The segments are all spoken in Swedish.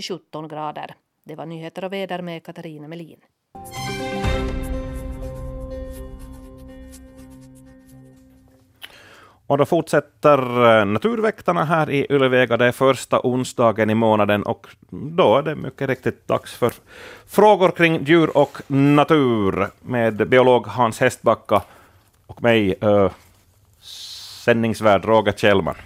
17 grader. Det var nyheter och väder med Katarina Melin. Och då fortsätter eh, Naturväktarna här i Ylevega. Det är första onsdagen i månaden och då är det mycket riktigt dags för frågor kring djur och natur med biolog Hans Hästbacka och mig, uh, sändningsvärd Roger Kjellman.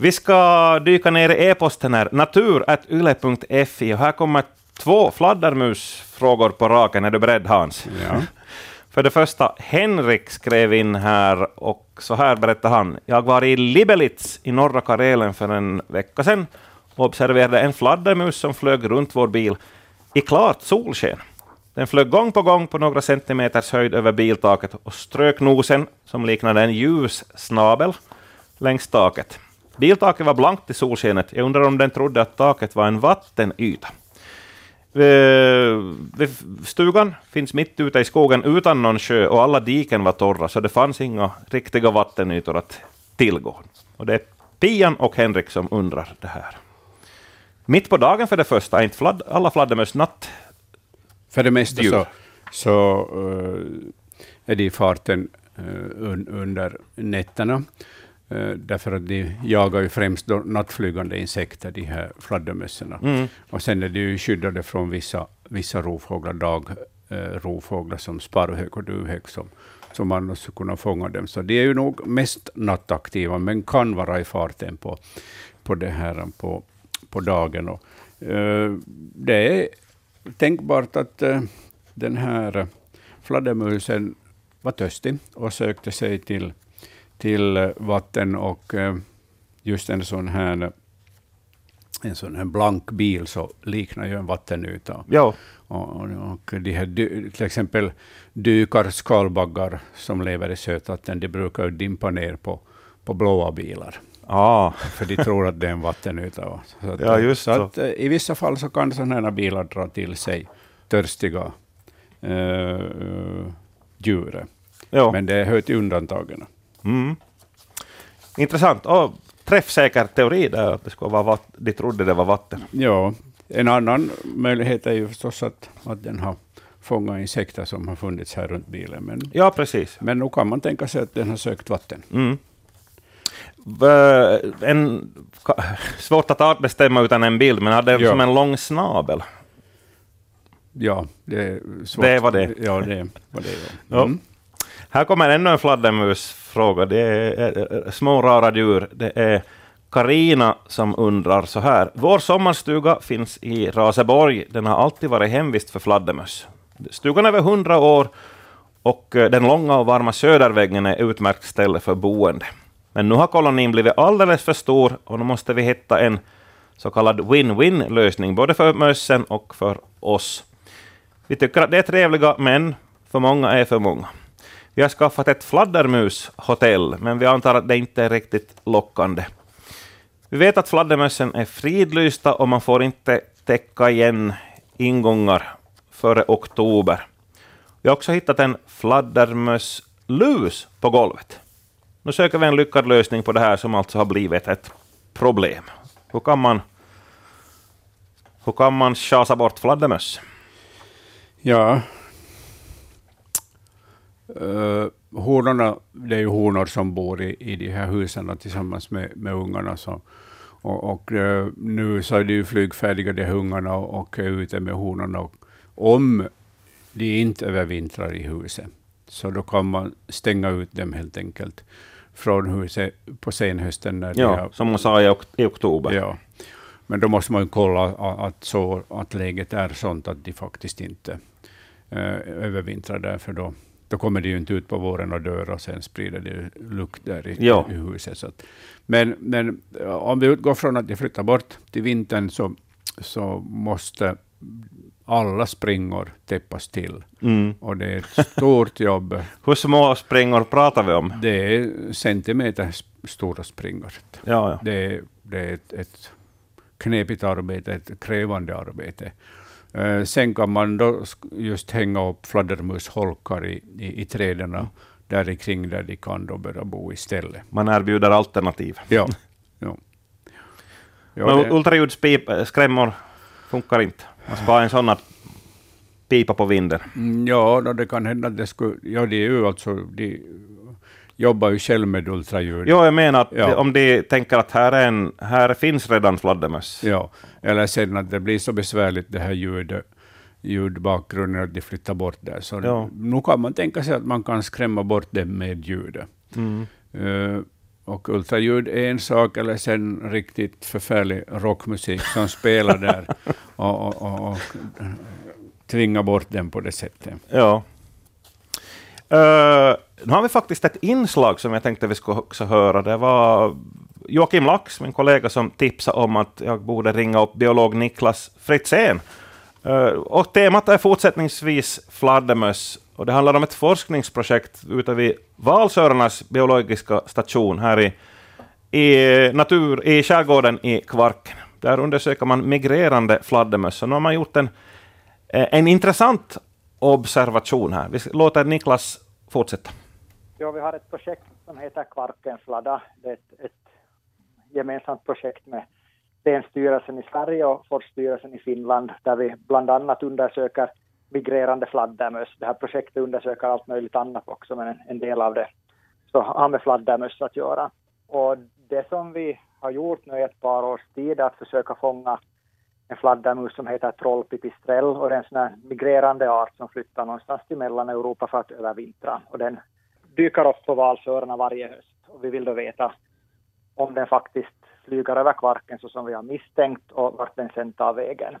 Vi ska dyka ner i e-posten här, natur.yle.fi, och här kommer två fladdermusfrågor på raken. Är du beredd, Hans? Ja. För det första, Henrik skrev in här och så här berättar han. Jag var i Libelitz i norra Karelen för en vecka sedan och observerade en fladdermus som flög runt vår bil i klart solsken. Den flög gång på gång på några centimeters höjd över biltaket och strök nosen, som liknade en ljus snabel, längs taket. Biltaket var blankt i solskenet. Jag undrar om den trodde att taket var en vattenyta. Eh, stugan finns mitt ute i skogen utan någon sjö och alla diken var torra, så det fanns inga riktiga vattenytor att tillgå. Och det är Pian och Henrik som undrar det här. Mitt på dagen för det första, är inte fladd, alla fladdermöss natt? För det mesta så, så uh, är de i farten uh, un, under nätterna. Uh, därför att de jagar ju främst nattflygande insekter, de här fladdermössorna. Mm. Och sen är de ju skyddade från vissa, vissa rovfåglar, dagrovfåglar uh, som sparvhök och duvhök, som, som annars skulle kunna fånga dem. Så de är ju nog mest nattaktiva, men kan vara i farten på, på, det här, på, på dagen. Och, uh, det är tänkbart att den här fladdermusen var törstig och sökte sig till till vatten och eh, just en sån här en sån här blank bil så liknar ju en vattenyta. Ja. Och, och de här, till exempel dykar, skalbaggar som lever i sötvatten, de brukar dimpa ner på, på blåa bilar. Ah. För de tror att det är en vattenyta. Så att, ja, just så. Att, eh, I vissa fall så kan sådana här bilar dra till sig törstiga äh, djur. Ja. Men det hör till undantagen. Mm. Intressant. Och träffsäker teori där, att det skulle vara vatten. de trodde det var vatten. Ja, en annan möjlighet är ju förstås att, att den har fångat insekter som har funnits här runt bilen. Men, ja, precis. Men nu kan man tänka sig att den har sökt vatten. Mm. En, svårt att artbestämma utan en bild, men hade den ja. som en lång snabel? Ja, det är svårt. Det var det. Ja, det var det. Ja. Mm. Här kommer ännu en fråga. Det är små rara djur. Det är Karina som undrar så här. Vår sommarstuga finns i Raseborg. Den har alltid varit hemvist för fladdermöss. Stugan är över hundra år och eh, den långa och varma söderväggen är utmärkt ställe för boende. Men nu har kolonin blivit alldeles för stor och nu måste vi hitta en så kallad win-win lösning, både för mössen och för oss. Vi tycker att det är trevliga, men för många är för många. Vi har skaffat ett fladdermushotell, men vi antar att det inte är riktigt lockande. Vi vet att fladdermössen är fridlysta och man får inte täcka igen ingångar före oktober. Vi har också hittat en fladdermösslus på golvet. Nu söker vi en lyckad lösning på det här som alltså har blivit ett problem. Hur kan man, hur kan man tjasa bort fladdermöss? Ja, Uh, honorna, det är ju honor som bor i, i de här husen tillsammans med, med ungarna. Så, och, och uh, nu så är de ju flygfärdiga, de här ungarna, och, och är ute med honorna. Och, om de inte övervintrar i huset, så då kan man stänga ut dem helt enkelt från huset på senhösten. När ja, har, som man sa i, ok i oktober. Ja. Men då måste man ju kolla att, så, att läget är sånt att de faktiskt inte uh, övervintrar där, för då, då kommer de ju inte ut på våren och dör och sen sprider det lukt där i, ja. i huset. Så att, men, men om vi utgår från att de flyttar bort till vintern så, så måste alla springor täppas till. Mm. Och det är ett stort jobb. Hur små springor pratar vi om? Det är centimeter stora springor. Ja, ja. Det, är, det är ett, ett knepigt arbete, ett krävande arbete. Uh, sen kan man då just hänga upp fladdermusholkar i, i, i träden mm. där kring där de kan då börja bo istället. Man erbjuder alternativ. Ja. ja. ja Men ultraljudspip, skrämmor Funkar inte. Man ska ha en sån att pipa på vinden. Mm, ja, då det kan hända att det skulle... Ja, det är ju alltså... De jobbar ju själv med ultraljud. Jo, jag menar att ja. om de tänker att här, är en, här finns redan fladdermöss. Ja, eller sen att det blir så besvärligt det här ljudet ljudbakgrunden att de flyttar bort det. Så ja. nu kan man tänka sig att man kan skrämma bort dem med ljudet. Mm. Uh, och ultraljud är en sak, eller sen riktigt förfärlig rockmusik som spelar där och, och, och, och tvinga bort den på det sättet. Ja. Uh, nu har vi faktiskt ett inslag som jag tänkte vi skulle också höra. Det var Joakim Lax, min kollega, som tipsade om att jag borde ringa upp biolog Niklas Fritzén. Eh, och temat är fortsättningsvis fladdermöss. Och det handlar om ett forskningsprojekt ute vid Valsörarnas biologiska station här i, i, natur, i skärgården i Kvarken. Där undersöker man migrerande fladdermöss. Nu har man gjort en, eh, en intressant observation här. Vi låter Niklas fortsätta. Ja, vi har ett projekt som heter Kvarkenfladda. Det är ett, ett gemensamt projekt med Länsstyrelsen i Sverige och Forststyrelsen i Finland där vi bland annat undersöker migrerande fladdermöss. Det här projektet undersöker allt möjligt annat också, men en, en del av det så har med fladdermöss att göra. Och det som vi har gjort nu i ett par års tid är att försöka fånga en fladdermus som heter trollpipistrell och det är en sån här migrerande art som flyttar någonstans till Mellaneuropa för att övervintra. Och den dyker upp på Valsöarna varje höst och vi vill då veta om den faktiskt flyger över Kvarken så som vi har misstänkt och vart den sen tar vägen.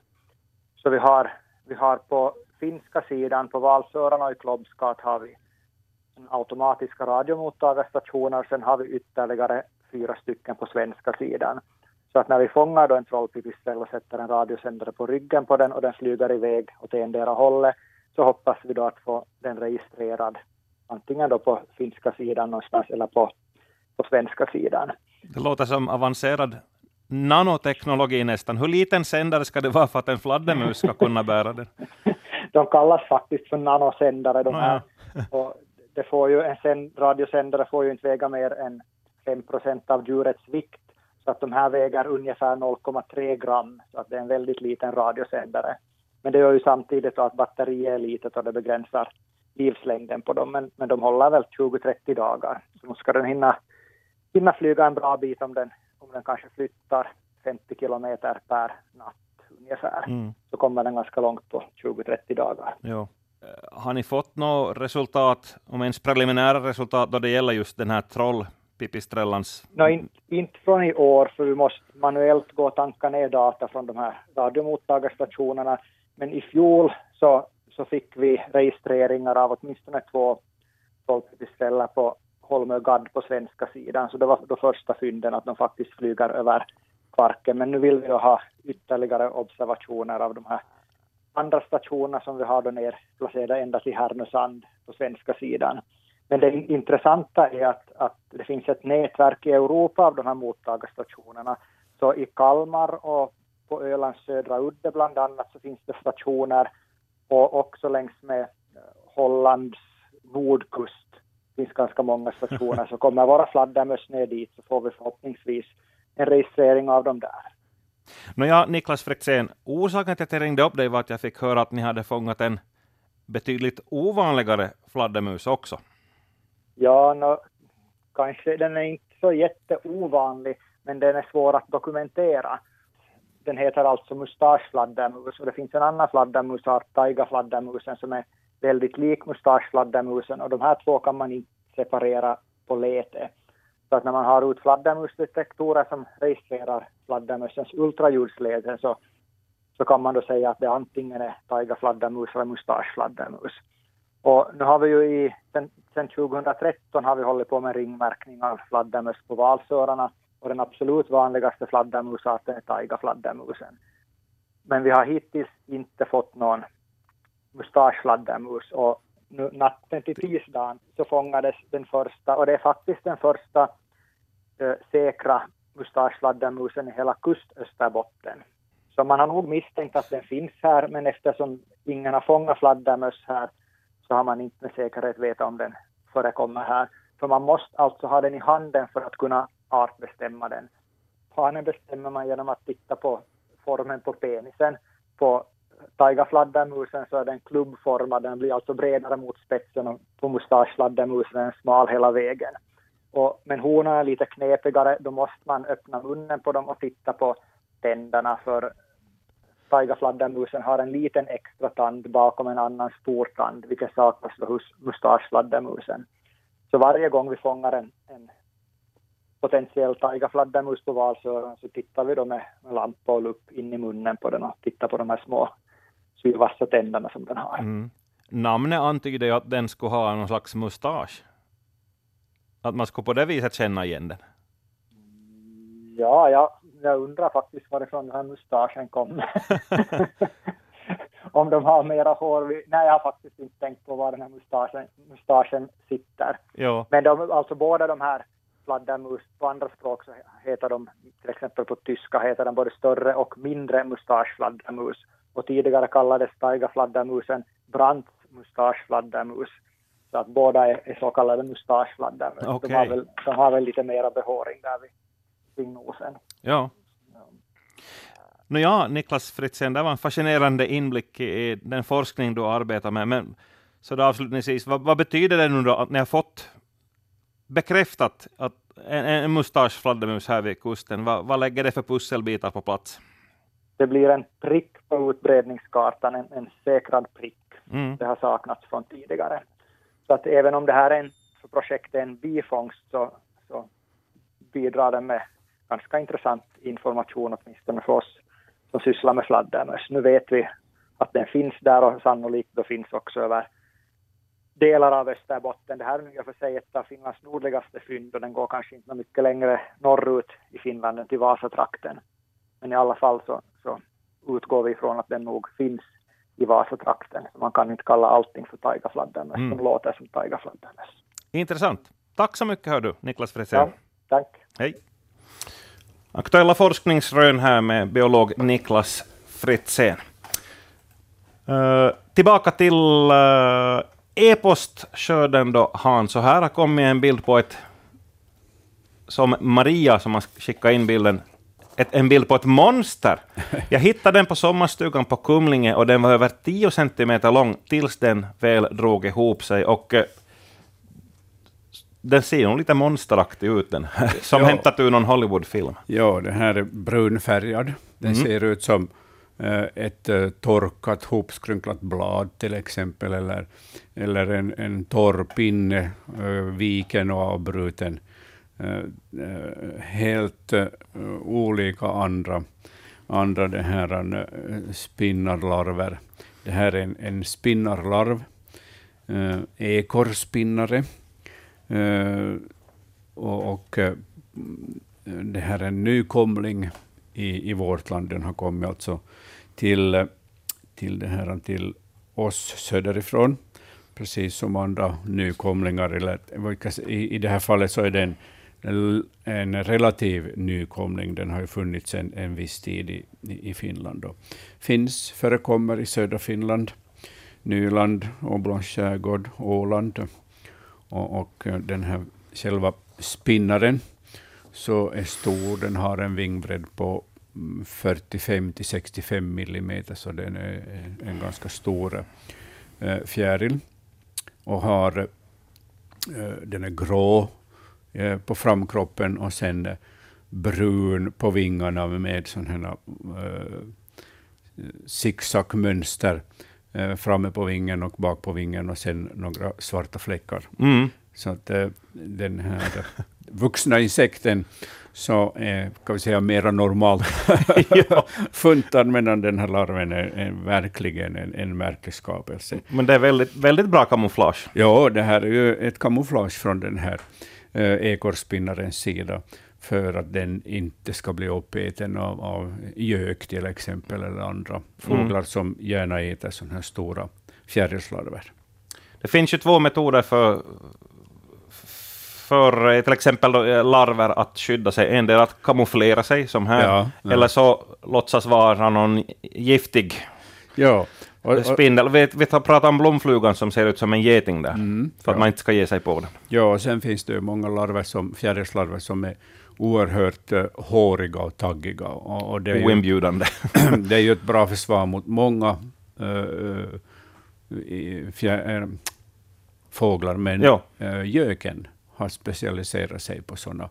Så vi har, vi har på finska sidan, på Valsöarna och i Klobskat har vi automatiska radiomottagarstationer. Sen har vi ytterligare fyra stycken på svenska sidan. Så att när vi fångar då en trollpipistrell och sätter en radiosändare på ryggen på den och den flyger iväg åt endera hållet så hoppas vi då att få den registrerad antingen då på finska sidan någonstans eller på, på svenska sidan. Det låter som avancerad nanoteknologi nästan. Hur liten sändare ska det vara för att en fladdermus ska kunna bära den? de kallas faktiskt för nanosändare de här. Och det får ju, en sänd, radiosändare får ju inte väga mer än 5 procent av djurets vikt. Så att de här väger ungefär 0,3 gram. Så att det är en väldigt liten radiosändare. Men det gör ju samtidigt att batteriet är litet och det begränsar livslängden på dem. Men, men de håller väl 20-30 dagar. Så nu ska den hinna, hinna flyga en bra bit om den, om den kanske flyttar 50 kilometer per natt ungefär. Mm. Så kommer den ganska långt på 20-30 dagar. Jo. Eh, har ni fått något resultat, om ens preliminära resultat, då det gäller just den här trollpipistrellans? No, in, inte från i år, för vi måste manuellt gå och tanka ner data från de här radiomottagarstationerna. Men i fjol så, så fick vi registreringar av åtminstone två trollpipistreller på Holmö Gadd på svenska sidan, så det var de första fynden att de faktiskt flyger över Kvarken. Men nu vill vi ha ytterligare observationer av de här andra stationerna som vi har då ner placerade ända till Härnösand på svenska sidan. Men det intressanta är att, att det finns ett nätverk i Europa av de här mottagarstationerna. Så i Kalmar och på Ölands södra udde bland annat så finns det stationer och också längs med eh, Hollands nordkust finns ganska många stationer. Så kommer våra fladdermöss ner dit så får vi förhoppningsvis en registrering av dem där. Nåja, Niklas Fräxén, orsaken till att jag ringde upp dig var att jag fick höra att ni hade fångat en betydligt ovanligare fladdermus också. Ja, no, kanske den är inte så jätteovanlig, men den är svår att dokumentera. Den heter alltså mustaschfladdermus och det finns en annan fladdermusart, taigafladdermusen, som är väldigt lik mustaschfladdermusen och de här två kan man inte separera på lete. Så att när man har ut fladdermusdetektorer som registrerar fladdermössens ultraljudsläte så, så kan man då säga att det antingen är taigafladdermus eller mustaschfladdermus. Och nu har vi ju i, sen, sen 2013 har vi hållit på med ringmärkning av fladdermöss på valsörarna och den absolut vanligaste fladdermusarten är taigafladdermusen. Men vi har hittills inte fått någon mustaschfladdermus och nu natten till tisdagen så fångades den första, och det är faktiskt den första eh, säkra mustaschfladdermusen i hela kustösterbotten. Så man har nog misstänkt att den finns här, men eftersom ingen har fångat fladdermöss här så har man inte med säkerhet veta om den förekommer här. För man måste alltså ha den i handen för att kunna artbestämma den. Hanen bestämmer man genom att titta på formen på penisen på taigafladdermusen så är den klubbformad, den blir alltså bredare mot spetsen och på mustaschfladdermusen är den smal hela vägen. Och, men honorna är lite knepigare, då måste man öppna munnen på dem och titta på tänderna för taigafladdermusen har en liten extra tand bakom en annan stor tand, vilket saknas hos mustaschfladdermusen. Så varje gång vi fångar en, en potentiell taigafladdermus på valsöron så tittar vi då med, lampa och lupp in i munnen på den och tittar på de här små sylvassa tänderna som den har. Mm. Namnet antyder ju att den skulle ha någon slags mustasch. Att man skulle på det viset känna igen den. Ja, ja jag undrar faktiskt varifrån den här mustaschen kommer. Om de har mera hår. Nej, jag har faktiskt inte tänkt på var den här mustaschen, mustaschen sitter. Jo. Men de, alltså båda de här fladdermus, på andra språk så heter de, till exempel på tyska heter de både större och mindre mustaschfladdermus. Och tidigare kallades taigafladdermusen Brandts mustaschfladdermus. Så att båda är, är så kallade mustaschfladdermus. Okay. De, har väl, de har väl lite mera behåring där vid, vid nosen. Ja. Nå ja, Niklas Fritzén, det var en fascinerande inblick i den forskning du arbetar med. Men så då avslutningsvis, vad, vad betyder det nu då att ni har fått bekräftat att en, en mustaschfladdermus här vid kusten, vad, vad lägger det för pusselbitar på plats? Det blir en prick på utbredningskartan, en, en säkrad prick. Mm. Det har saknats från tidigare. Så att även om det här är en, för projektet är en bifångst så, så bidrar den med ganska intressant information åtminstone för oss som sysslar med fladdermöss. Nu vet vi att den finns där och sannolikt då finns också över delar av Österbotten. Det här är i och för sig ett av Finlands nordligaste fynd och den går kanske inte mycket längre norrut i Finland än till Vasatrakten. Men i alla fall så, så utgår vi ifrån att den nog finns i Vasatrakten. Så man kan inte kalla allting för taigafladdermöss mm. som låter som taigafladdermöss. Intressant. Tack så mycket hör du, Niklas Frisell. Ja, tack. Hej. Aktuella forskningsrön här med biolog Niklas Fritzén. Uh, tillbaka till uh, e-postskörden då, Hans. Så här har kommit en bild på ett, som Maria som har skickat in bilden, ett, en bild på ett monster. Jag hittade den på sommarstugan på Kumlinge och den var över 10 centimeter lång tills den väl drog ihop sig. Och uh, den ser nog lite monsteraktig ut den här, som ja. hämtat ur någon Hollywoodfilm. Ja, den här är brunfärgad. Den mm. ser ut som Eh, ett eh, torkat, hopskrynklat blad till exempel, eller, eller en, en torr pinne, eh, viken och avbruten. helt olika andra, andra det här, spinnarlarver. Det här är en, en spinnarlarv, ekorrspinnare, och, och det här är en nykomling i, i vårt land. Den har kommit alltså till, till, det här, till oss söderifrån, precis som andra nykomlingar. Eller, i, I det här fallet så är det en, en relativ nykomling. Den har ju funnits en, en viss tid i, i Finland. Då. Finns, förekommer i södra Finland, Nyland, Åbolands skärgård, Åland och, och den här själva spinnaren så är stor, den har en vingbredd på 45 till 65 millimeter, så den är en ganska stor äh, fjäril. Och har, äh, den är grå äh, på framkroppen och sen brun på vingarna med sådana zigzagmönster eh, framme på vingen och bak på vingen och sen några svarta fläckar. Mm. Så att eh, den här vuxna insekten så är, kan vi säga, mera normalt funtad, medan den här larven är, är verkligen en, en märklig skapelse. Men det är väldigt, väldigt bra kamouflage. Ja, det här är ju ett kamouflage från den här eh, ekorrspinnarens sida för att den inte ska bli uppäten av, av gök till exempel, eller andra fåglar mm. som gärna äter sådana här stora fjärilslarver. Det finns ju två metoder för, för eh, till exempel eh, larver att skydda sig. En är att kamouflera sig, som här, ja, ja. eller så låtsas vara någon giftig ja. Och, och, spindel. Vi, vi pratat om blomflugan som ser ut som en geting där, mm, för att man inte ska ge sig på den. Ja, och sen finns det ju många larver som, fjärilslarver som är oerhört uh, håriga och taggiga. Och, och det, är ju, Oinbjudande. det är ju ett bra försvar mot många uh, fjär, fåglar, men Ja. uh, göken har specialiserat sig på sådana.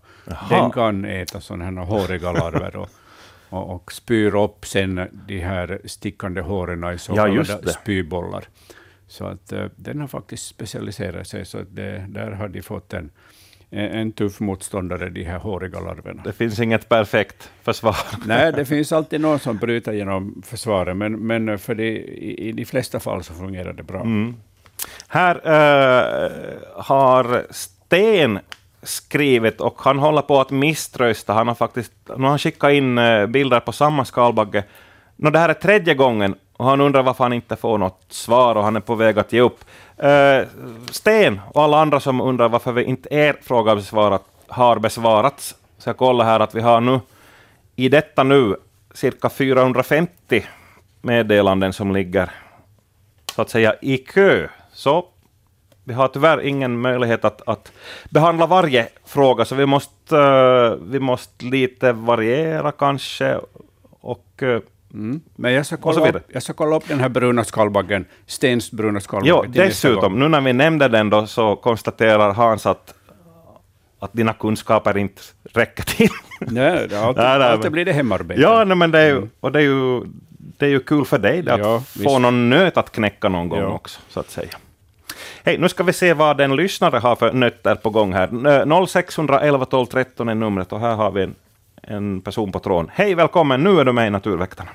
Den kan äta sådana här håriga larver och, och, och spyr upp sen de här stickande håren i så Ja, kallade det. spybollar. Så att uh, den har faktiskt specialiserat sig, så det, där har de fått en, en, tuff motståndare, de här håriga larverna. Det finns inget perfekt försvar. Nej, det finns alltid någon som bryter genom försvaret, men, men för det, i, i de flesta fall så fungerar det bra. Mm. Här eh, har Sten skrivit och han håller på att misströsta. Han har faktiskt nu har han skickat in eh, bilder på samma skalbagge. Nå, det här är tredje gången och han undrar varför han inte får något svar och han är på väg att ge upp. Uh, Sten och alla andra som undrar varför vi inte er fråga besvarat, har besvarats. Så jag kollar här att vi har nu i detta nu cirka 450 meddelanden som ligger så att säga i kö. Så vi har tyvärr ingen möjlighet att, att behandla varje fråga, så vi måste, eh, vi måste lite variera kanske. Och, eh, Mm. Men jag ska, kolla upp, jag ska kolla upp den här bruna skalbaggen, Stens bruna skalbagge. jo, dessutom, nu när vi nämnde den då, så konstaterar Hans att, att dina kunskaper inte räcker till. Nej, det, alltid, Nej, nej, alltid blir det hemarbete. ja, nej, men det är ju, och det är ju, det är ju kul för dig att Ja, få visst. någon nöt att knäcka någon gång Ja. också, så att säga. Hej, nu ska vi se vad den lyssnare har för nötter på gång här. Eh, 0611 12 13 är numret och här har vi en, en person på tråden. Hej, välkommen, nu är du med i Naturväktarna.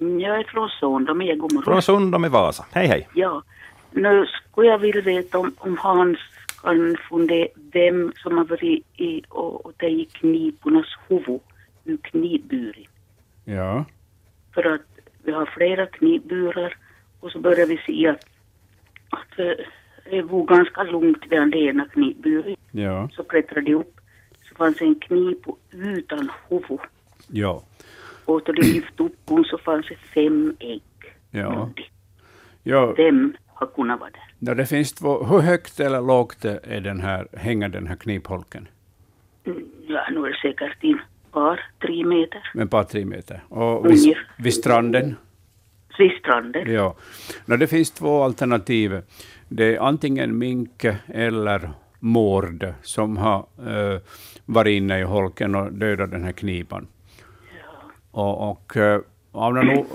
Mm, Jag är från jag god morgon. Från Sundom i Vasa. Hej, hej. Ja, nu skulle jag vilja veta om, om Hans kan fundera vem som har varit i och, och tagit knipornas huvud ur knipburen. Ja. För att vi har flera knipburar och så börjar vi se att, att eh, det var ganska långt vid den ena knipburen. Ja. Så klättrade de upp. Så fanns en knip utan huvud. Ja. Och då de lyfte upp hon så fanns det fem ägg. Ja. Ja. Vem har kunnat vara där? Ja, det finns två. Hur högt eller lågt är den här, hänger den här knipholken? Mm, Ja, nu är det säkert in par, tre meter. Ett par, tre meter. Och vid, vid stranden? Vid stranden. Ja. No, det finns två alternativ. Det är antingen mink eller mård som har eh, varit inne i holken och dödat den här knipan. Och, och eh, av någon, o-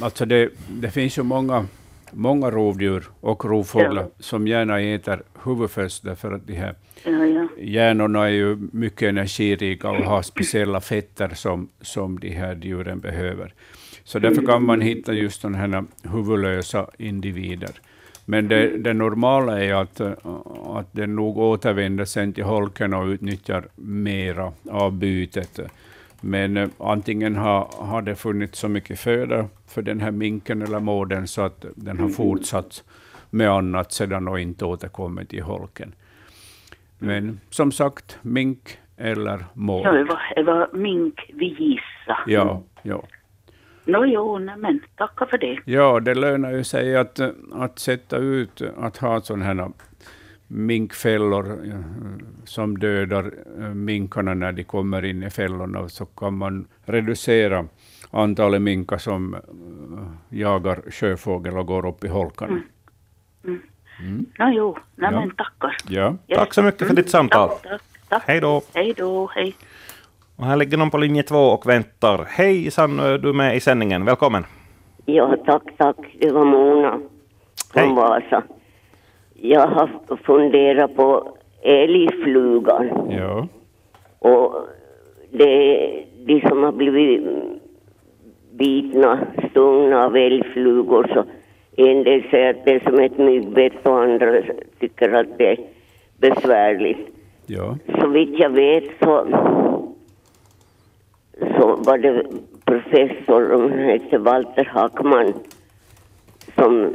alltså det, det finns ju många, många rovdjur och rovfåglar Ja. som gärna äter huvudföst, därför att de här Ja, ja. hjärnorna är ju mycket energirika och har speciella fetter som, som de här djuren behöver. Så därför kan man hitta just sådana här huvudlösa individer. Men det, det normala är att, att den nog återvänder sen till holken och utnyttjar mera av bytet. Men eh, antingen har, har det funnits så mycket föda för den här minken eller mården så att den har fortsatt med annat sedan och inte återkommit till holken. Men som sagt, mink eller mård. ja det, var, det var mink vi gissa. Ja, ja. Nå jo, nej, men tacka för det. ja, det lönar ju sig att, att sätta ut, att ha sådana här minkfällor ja, som dödar eh, minkarna när de kommer in i fällorna, så kan man reducera antalet minkar som eh, jagar sjöfågel och går upp i holkarna. Nå jo, nej, Ja. men tackar. Ja. Yes. Tack så mycket för ditt samtal. Tack, tack, tack. Hej då. Hej då, hej. Och här ligger någon på linje två och väntar. Hejsan, du är med i sändningen. Välkommen. Ja, tack, tack. Det var Mona Hej. från Vasa. Jag har funderat på älgflugan ja. och det de som har blivit bitna, stungna av älgflugor så en del säger att det är som ett myggbett och andra tycker att det är besvärligt. ja. Så vitt jag vet så, så var det professor, hon hette Walter Hackman, som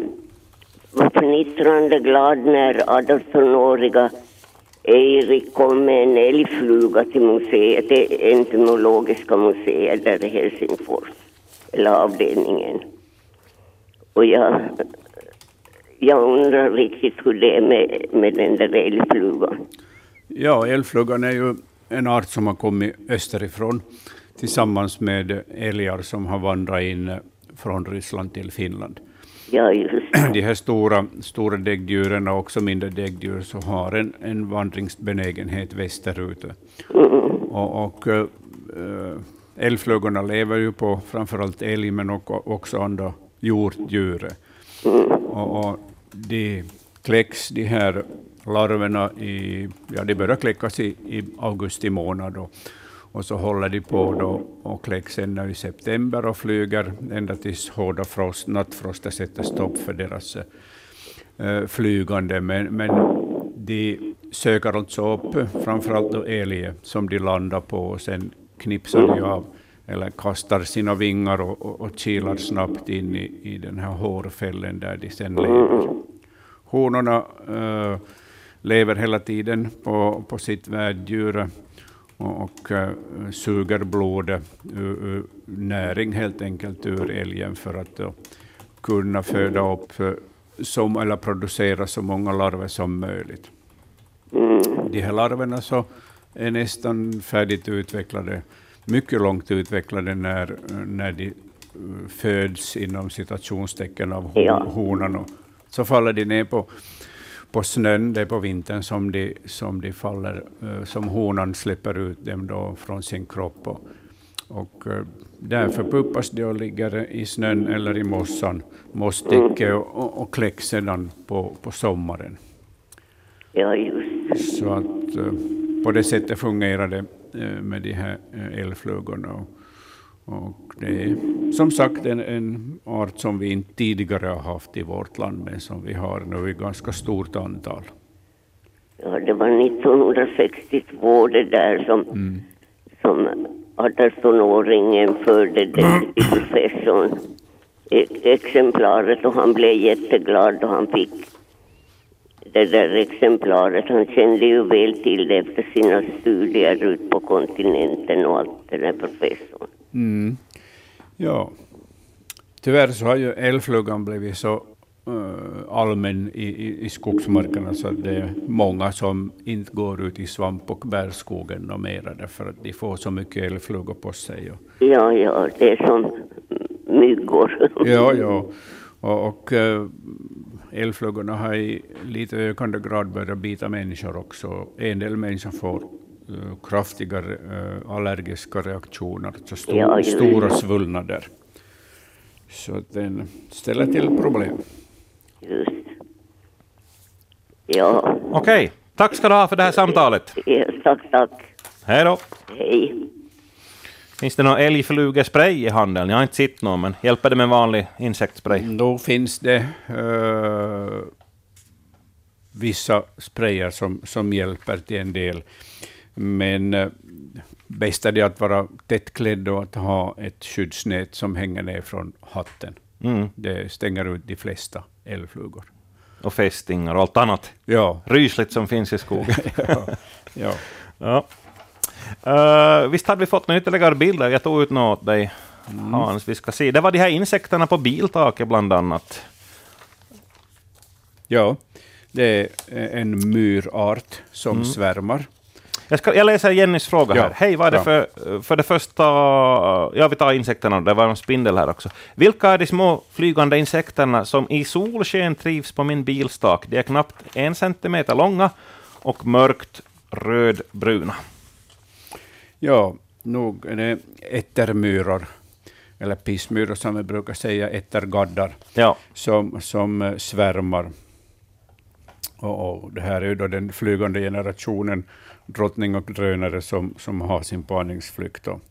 var fnittrande glad när 18-åriga Erik kom med en älgfluga till museet, det entomologiska museet där i Helsingfors, eller avdelningen. Och jag, jag undrar riktigt hur det är med, med den där älgflugan. Ja, älgflugan är ju en art som har kommit österifrån tillsammans med älgar som har vandrat in från Ryssland till Finland. Ja, just De här stora, stora däggdjuren och också mindre däggdjur så har en, en vandringsbenägenhet västerut. Och, och äh, älgflugorna lever ju på framförallt älg men också andra hjortdjur. Och, och de kläcks, de här larverna, i, ja, de börjar kläckas i, i augusti månad. Och, och så håller de på då och kläcks ända i september och flyger ända tills hårda frost, nattfroster sätter stopp för deras äh, flygande. Men, men de söker alltså upp framförallt då älg som de landar på och sen knipsar de av eller kastar sina vingar och, och, och kilar snabbt in i, i den här hårfällen där de sen lever. Honorna äh, eh, lever hela tiden på, på sitt värddjur och, och äh, suger blodet, uh, uh, näring helt enkelt ur älgen för att uh, kunna föda upp som, eller producera så många larver som möjligt. De här larverna så är nästan färdigt utvecklade, mycket långt utvecklade när, när de föds inom citationstecken av Ja. honan. Och så faller de ner på, på snön, det är på vintern som de, som de faller, eh, som honan släpper ut dem då från sin kropp. Och, och eh, där förpuppas de och ligger i snön eller i mossan, mosstäcke och, och, och kläcks sedan på, på sommaren. Ja, just Så att eh, på det sättet fungerar det med de här älgflugorna. Och, det är som sagt en, en art som vi inte tidigare har haft i vårt land, men som vi har nu i ganska stort antal. Ja, det var 1962 det där som, som 18-åringen förde det till professorn e- exemplaret och han blev jätteglad då han fick det där exemplaret. Han kände ju väl till det efter sina studier ut på kontinenten och allt det där professorn. Mm. Ja, tyvärr så har ju älgflugan blivit så eh, allmän i, i, i skogsmarkerna så att det är många som inte går ut i svamp och bärskogen och mera därför att de får så mycket älgflugor på sig. Och, Ja, ja, det är som myggor. ja, ja. Och, och älgflugorna har i lite ökande grad börjat bita människor också. En del människor får äh, kraftiga äh, allergiska reaktioner, alltså sto- Ja, stora svullnader. Så den ställer till problem. Just. Ja, Okej, tack ska du ha för det här samtalet. ja, tack, tack. Hej då. Hej. Finns det någon älgflugespray i handeln? Jag har inte sett någon, men hjälper det med vanlig insektsspray? Då finns det eh, vissa sprayer som, som hjälper till en del. Men uh, bäst är det att vara tättklädd och att ha ett skyddsnät som hänger ner från hatten. Mm. Det stänger ut de flesta älgflugor. Och fästingar och allt annat Ja, rysligt som finns i skogen. ja, ja. Ja. Uh, visst hade vi fått några ytterligare bilder? Jag tog ut något åt dig, Hans. Vi ska se. Det var de här insekterna på biltaket bland annat. ja. Det är en myrart som svärmar. Jag, ska, jag läser Jennys fråga Ja. här. Hej, vad är det Ja. för, för det första... Ja, vi tar insekterna. Det var en spindel här också. Vilka är de små flygande insekterna som i solsken trivs på min bilstak? De är knappt en centimeter långa och mörkt rödbruna. Ja, nog är det ättermyror, eller pissmyror som vi brukar säga, ättergaddar. Ja, som, som eh, svärmar. Och, och det här är ju då den flygande generationen, drottning och drönare, som, som har sin parningsflykt. Och,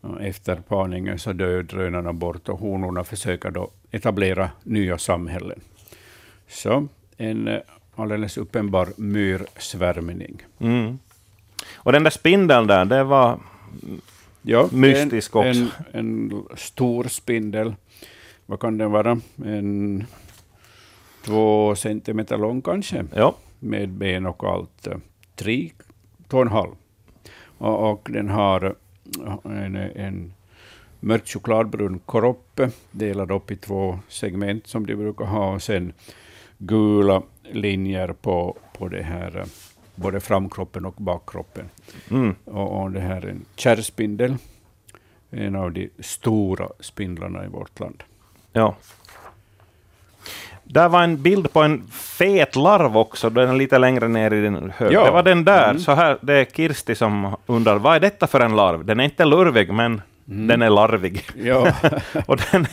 och efter parningen så dör drönarna bort och honorna försöker då etablera nya samhällen. Så en eh, alldeles uppenbar myrsvärmning. mm. Och den där spindeln där, det var... Ja, Mystisk en, också. En, en stor spindel. Vad kan den vara? En två centimeter lång kanske, Ja, med ben och allt. eh, Tre, två och en halv. Och, den har eh, en, en mörk chokladbrun kropp, delad upp i två segment som de brukar ha, och sen gula linjer på, på det här eh, både framkroppen och bakkroppen. Mm. Och, och det här är en kärrspindel, en av de stora spindlarna i vårt land. Ja. Där var en bild på en fet larv också, den är lite längre ner i den hög. Ja. Det var den där. Mm. Så här, det är Kirsti som undrar, vad är detta för en larv? Den är inte lurvig, men Mm. den är larvig. Ja, Och den,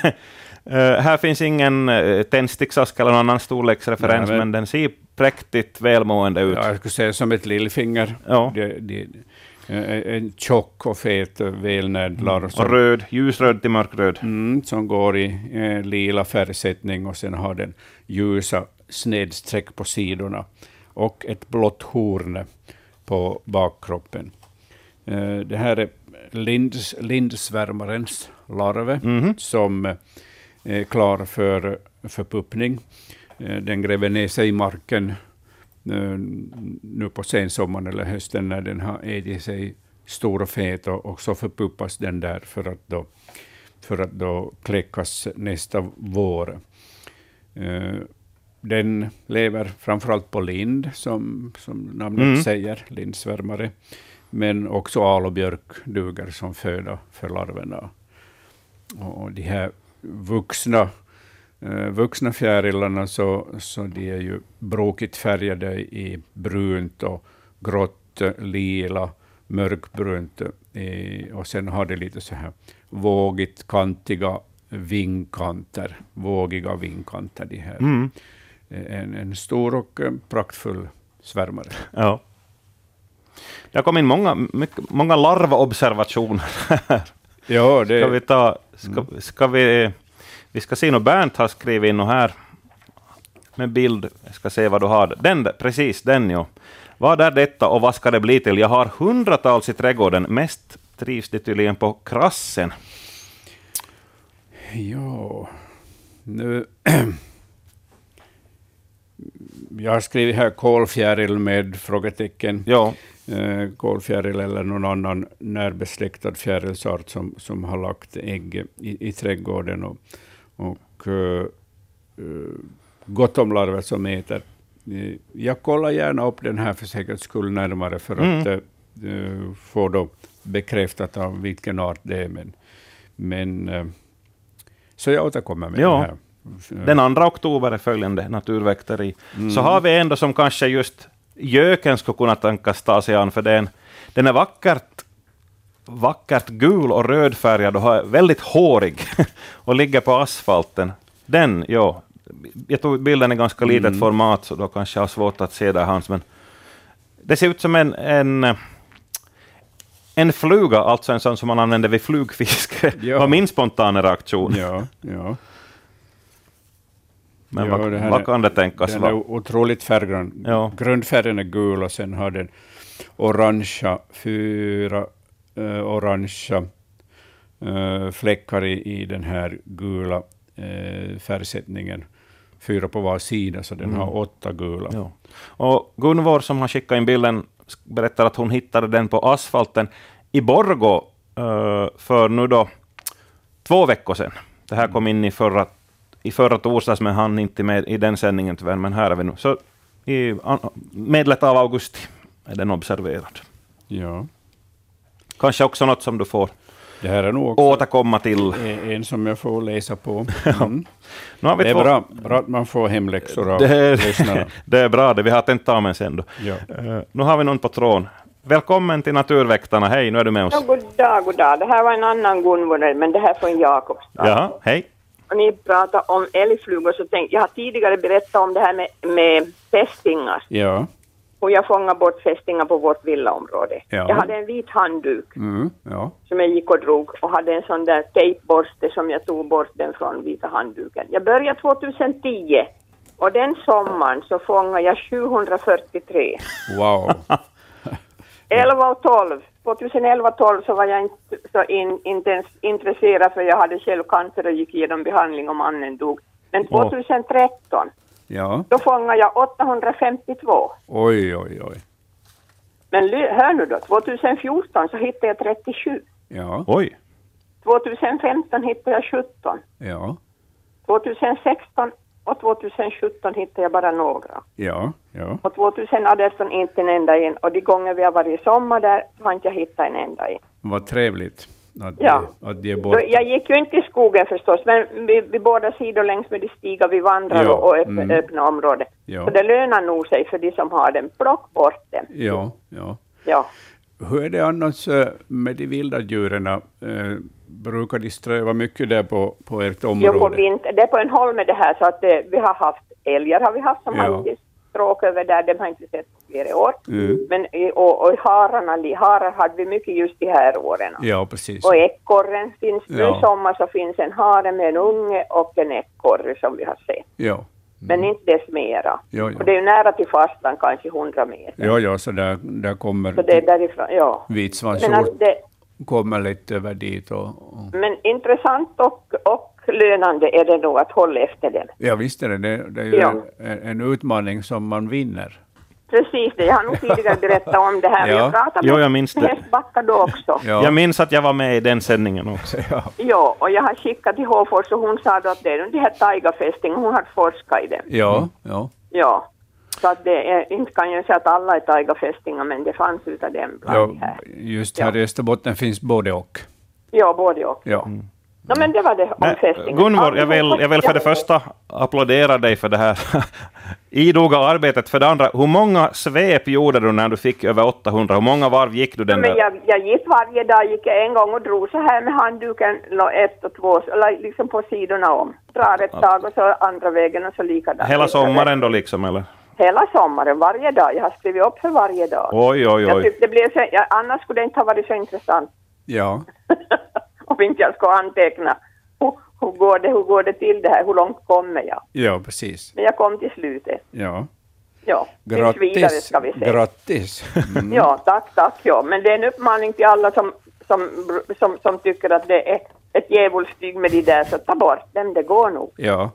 eh, här finns ingen uh, tändsticksask eller någon annan storleksreferens, Nej, men, men- den ser präktigt välmående ut. ja, jag skulle säga som ett lillfinger. Ja. Det, det, eh, en tjock och fet, eh, välnärd larv Och röd, ljusröd till mörkröd. mm, som går i eh, lila färgsättning och sen har den ljusa snedstreck på sidorna och ett blått horn på bakkroppen. Eh, det här är linds, lindsvärmarens larv Mhm. som eh, är klar för förpuppning. Eh, Den gräver ner sig i marken eh, nu på sensommaren eller hösten när den har ätit sig stor och fet och, och så förpuppas den där för att då, för att då kläckas nästa vår. Eh, Den lever framförallt på lind, som, som namnet Mm. säger, lindsvärmare. Men också al och björk duger som föda för larverna. Och de här vuxna, vuxna fjärilarna så, så de är ju brokigt färgade i brunt och grått, eh, lila, mörkbrunt. eh, och sen har de lite så här vågigt kantiga vingkanter, vågiga vingkanter. De här. Mm. En, en stor och eh, praktfull svärmare. Ja. Det har kommit in många, mycket, många larvobservationer. Ja, det, Ska vi ta... Ska, ska vi, vi ska se nu, Bernt har skrivit in här med bild. Jag ska se vad du har. Den där, precis den ja. Vad är detta och vad ska det bli till? Jag har hundratals i trädgården. Mest trivs det tydligen på krassen. Ja, nu... Jag har skrivit här kolfjäril med frågetecken. Ja, Eh, kolfjäril eller någon annan närbesläktad fjärilsart som, som har lagt ägg i, i trädgården. Och, och eh, eh, gott om larver som äter. Eh, Jag kollar gärna upp den här för säkerhets skull närmare för Mm. att eh, eh, få då bekräftat av vilken art det är. Men, men eh, så jag återkommer med Ja. det här. den 2 oktober är följande naturväkteri. Mm. Så har vi ändå som kanske just göken skulle kunna tänkas ta sig an, för den, den är vackert, vackert gul och rödfärgad och väldigt hårig och ligger på asfalten. Den, ja. Jag tror bilden är ganska litet Mm. format, så då kanske jag har svårt att se där Hans, men det ser ut som en, en, en fluga, alltså en sån som man använder vid flugfiske. Ja. var min spontana reaktion. Ja, ja. Men Ja, vad, det vad kan det tänkas Den vara? är otroligt färggrann. Ja. Grundfärgen är gul och sen har den orangea, fyra eh, orangea eh, fläckar i, i den här gula eh, färgsättningen. Fyra på var sida, så den Mm. har åtta gula. Ja. Och Gunvor som har skickat in bilden berättar att hon hittade den på asfalten i Borgå eh, för nu då två veckor sedan. Det här kom in i förra, i förra torsdags, men han inte med i den sändningen tyvärr, men här är vi nu. Så i medlet av augusti är den observerad. Ja. Kanske också något som du får Det här är nog också återkomma till. en, som jag får läsa på. Mm. Nu har vi Det är två- bra, bra att man får hemläxor av Det är, lyssnarna. det är bra, det. vi har tentamen sen då. Ja. Eh, nu har vi någon på tråden. Välkommen till Naturväktarna. Hej, nu är du med oss. Ja, god dag, god dag. Det här var en annan Gunvor, men det här från Jakobstad. Jaha, hej. Och ni pratar om älgflugor, så tänk, jag har tidigare berättat om det här med, med fästingar. Ja. Och jag fångar bort fästingar på vårt villaområde. Ja. Jag hade en vit handduk Mm, ja. som jag gick och drog och hade en sån där tejpborste som jag tog bort den från vita handduken. Jag började 2010 och den sommaren så fångade jag 743. Wow. 11 och 12. 2011 12 så var jag inte så in, inte ens intresserad för jag hade själv cancer och gick igenom behandling och mannen dog. Men Åh. 2013 Ja. då fångade jag 852. Oj, oj, oj. Men hör nu då, 2014 så hittade jag 37. Ja. Oj. 2015 hittade jag 17. Ja. 2016 och 2017 hittade jag bara några. Ja, ja. Och 2018 inte en enda en. Och de gånger vi har varit i sommar där har inte jag hittat en enda en. Vad trevligt att, Ja. de, att de är Då, borta. jag gick ju inte i skogen förstås, men vid, vid båda sidor längs med de stigar vi vandrar Ja, och öppna, mm. öppna områden. Ja. Så det lönar nog sig för de som har den. Plock bort den. Ja, ja. Ja. Hur är det annars eh, med de vilda djuren? Eh, brukar de ströva mycket där på, på ert Jo, på område? vinter. Det är på en holme det här, så att det, vi har haft älgar har vi haft som Ja. har stråk över där, de har inte sett på flera år. Mm. Men och, och hararna, harar hade vi mycket just de här åren. Ja, precis. Och ekorren finns, nu Ja. i sommar så finns en hare med en unge och en ekorre som vi har sett. Ja. Men inte dess mera. Ja, ja. Och det är ju nära till fastland, kanske 100 meter. Ja, ja, så där, där kommer Så det är därifrån, ja. Men, vitsvansort alltså det, kommer lite över dit. Och, och, men intressant och, och lönande är det nog att hålla efter dem. ja, visst är det. Det, det är ju Ja. en, en utmaning som man vinner. Precis det, jag har nog tidigare berättat om det här. Ja. Jag pratade Jo, med jag minns det. Hästbacka då också. Ja. Jag minns att jag var med i den sändningen också. Ja. Ja, och jag har skickat till Håfors och hon sa då att det är de här taigafästingarna, hon har forskat i det. Ja, ja. Ja. Så att det är, inte kan jag säga att alla är taigafästingar, men det fanns utav dem bland ja här. just här Ja. i Österbotten finns både och. Ja, både och. Ja. No, men det var det om fästingen. Gunvor, jag vill, jag vill för det första applådera dig för det här idoga arbetet. För det andra, hur många svep gjorde du när du fick över 800? Hur många varv gick du den Men där? jag, jag gick varje dag, gick jag en gång och drog så här med handduken, ett och två, eller liksom på sidorna om. Drar ett tag och så andra vägen och så likadant. Hela sommaren då liksom, eller? Hela sommaren, varje dag. Jag har skrivit upp för varje dag. Oj, oj, Jag oj. tyckte det blev så, annars skulle det inte ha varit så intressant Ja. om inte jag skulle anteckna. Hur, hur, går det, hur går det till det här? Hur långt kommer jag? ja, precis. Men jag kom till slutet. Ja. Ja, vidare Grattis. ska vi se. Grattis. Mm. Ja, tack, tack. Ja. Men det är en uppmaning till alla som, som, som, som tycker att det är ett djävulstyg med de där, så ta bort dem, det går nog. Ja.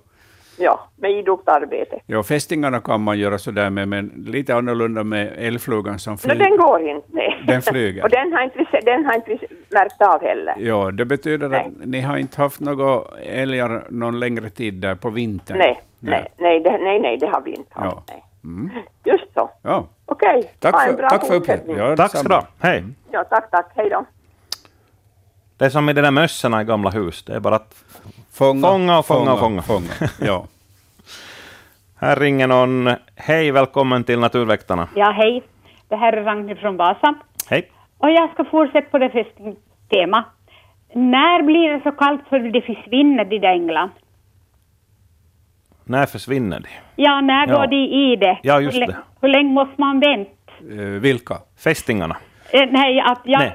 Ja, med idogt arbete. Ja, fästingarna kan man göra sådär med, men lite annorlunda med älgflugan som Men flyger. den går inte. Nej. Den flyger. Och den har inte, den har inte märkt av heller. Ja, det betyder Nej. att ni har inte haft några älgar någon längre tid där på vintern? Nej, nej, nej, det, nej, nej, det har vi inte haft. Ja. Nej. Mm. Just så. Ja. Okej, Tack ha en bra tack för fortsättning. Ja, Tack ska du ha. Hej. Ja, tack, tack. Hej då. Det är som med de där mössorna i gamla hus. Det är bara att Fånga, Fånga fånga och fånga. Ja. här ringer någon. Hej, välkommen till Naturväktarna. Ja, hej. Det här är Ragnhild från Vasa. Hej. Och jag ska fortsätta på det fästingtema. När blir det så kallt för det försvinner de där änglarna? När försvinner de? Ja, när Ja. går de i det? Ja, just hur, det. hur länge måste man vänta? Eh, vilka? Fästingarna. Eh, nej, att jag,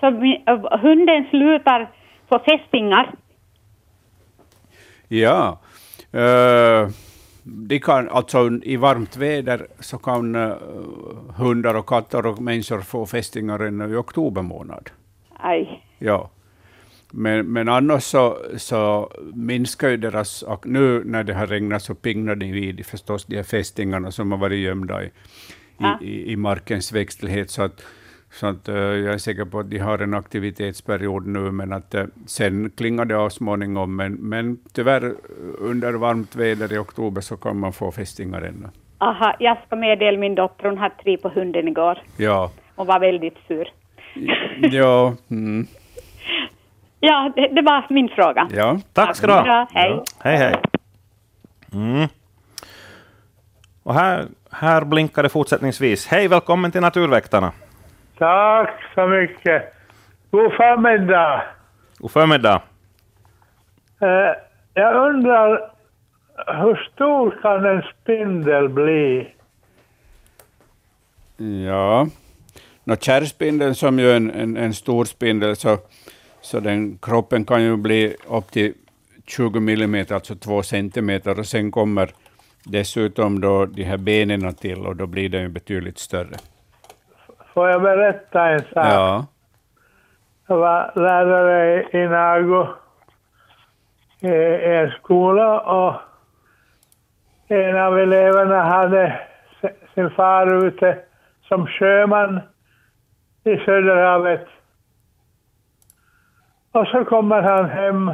Så, eh, hunden slutar få fästingar. Ja. Eh, de kan, alltså i varmt väder så kan eh, hundar och katter och människor få fästingar ännu i oktober månad. Aj. Ja. Men, men annars så, så minskar ju deras... och Nu när det har regnat så pignar de vid förstås de här fästingarna som har varit gömda i, i, i, i markens växtlighet. Så att, så att eh, jag är säker på att de har en aktivitetsperiod nu, men att eh, sen klingar det av småningom. Men, men tyvärr, eh, under varmt väder i oktober så kan man få fästingar ännu. Aha, jag ska meddela min dotter, hon hade tre på hunden igår. Ja. Hon var väldigt sur. Ja. Mm. Ja, det, det var min fråga. ja. Tack ska du ha. Hej. Hej, hej. Mm. Och här, här blinkar det fortsättningsvis. Hej, välkommen till Naturväktarna. Tack så mycket. God förmiddag. God förmiddag. Eh, jag undrar, hur stor kan en spindel bli? Ja. Nå, kärrspindeln som ju är en, en, en stor spindel, så, så den kroppen kan ju bli upp till 20 millimeter, alltså 2 centimeter, och sen kommer dessutom då de här benen till, och då blir den ju betydligt större. Får jag berätta en sak? Ja. Jag var lärare i Nago i en skola och en av eleverna hade sin far ute som sjöman i Söderhavet. Och så kommer han hem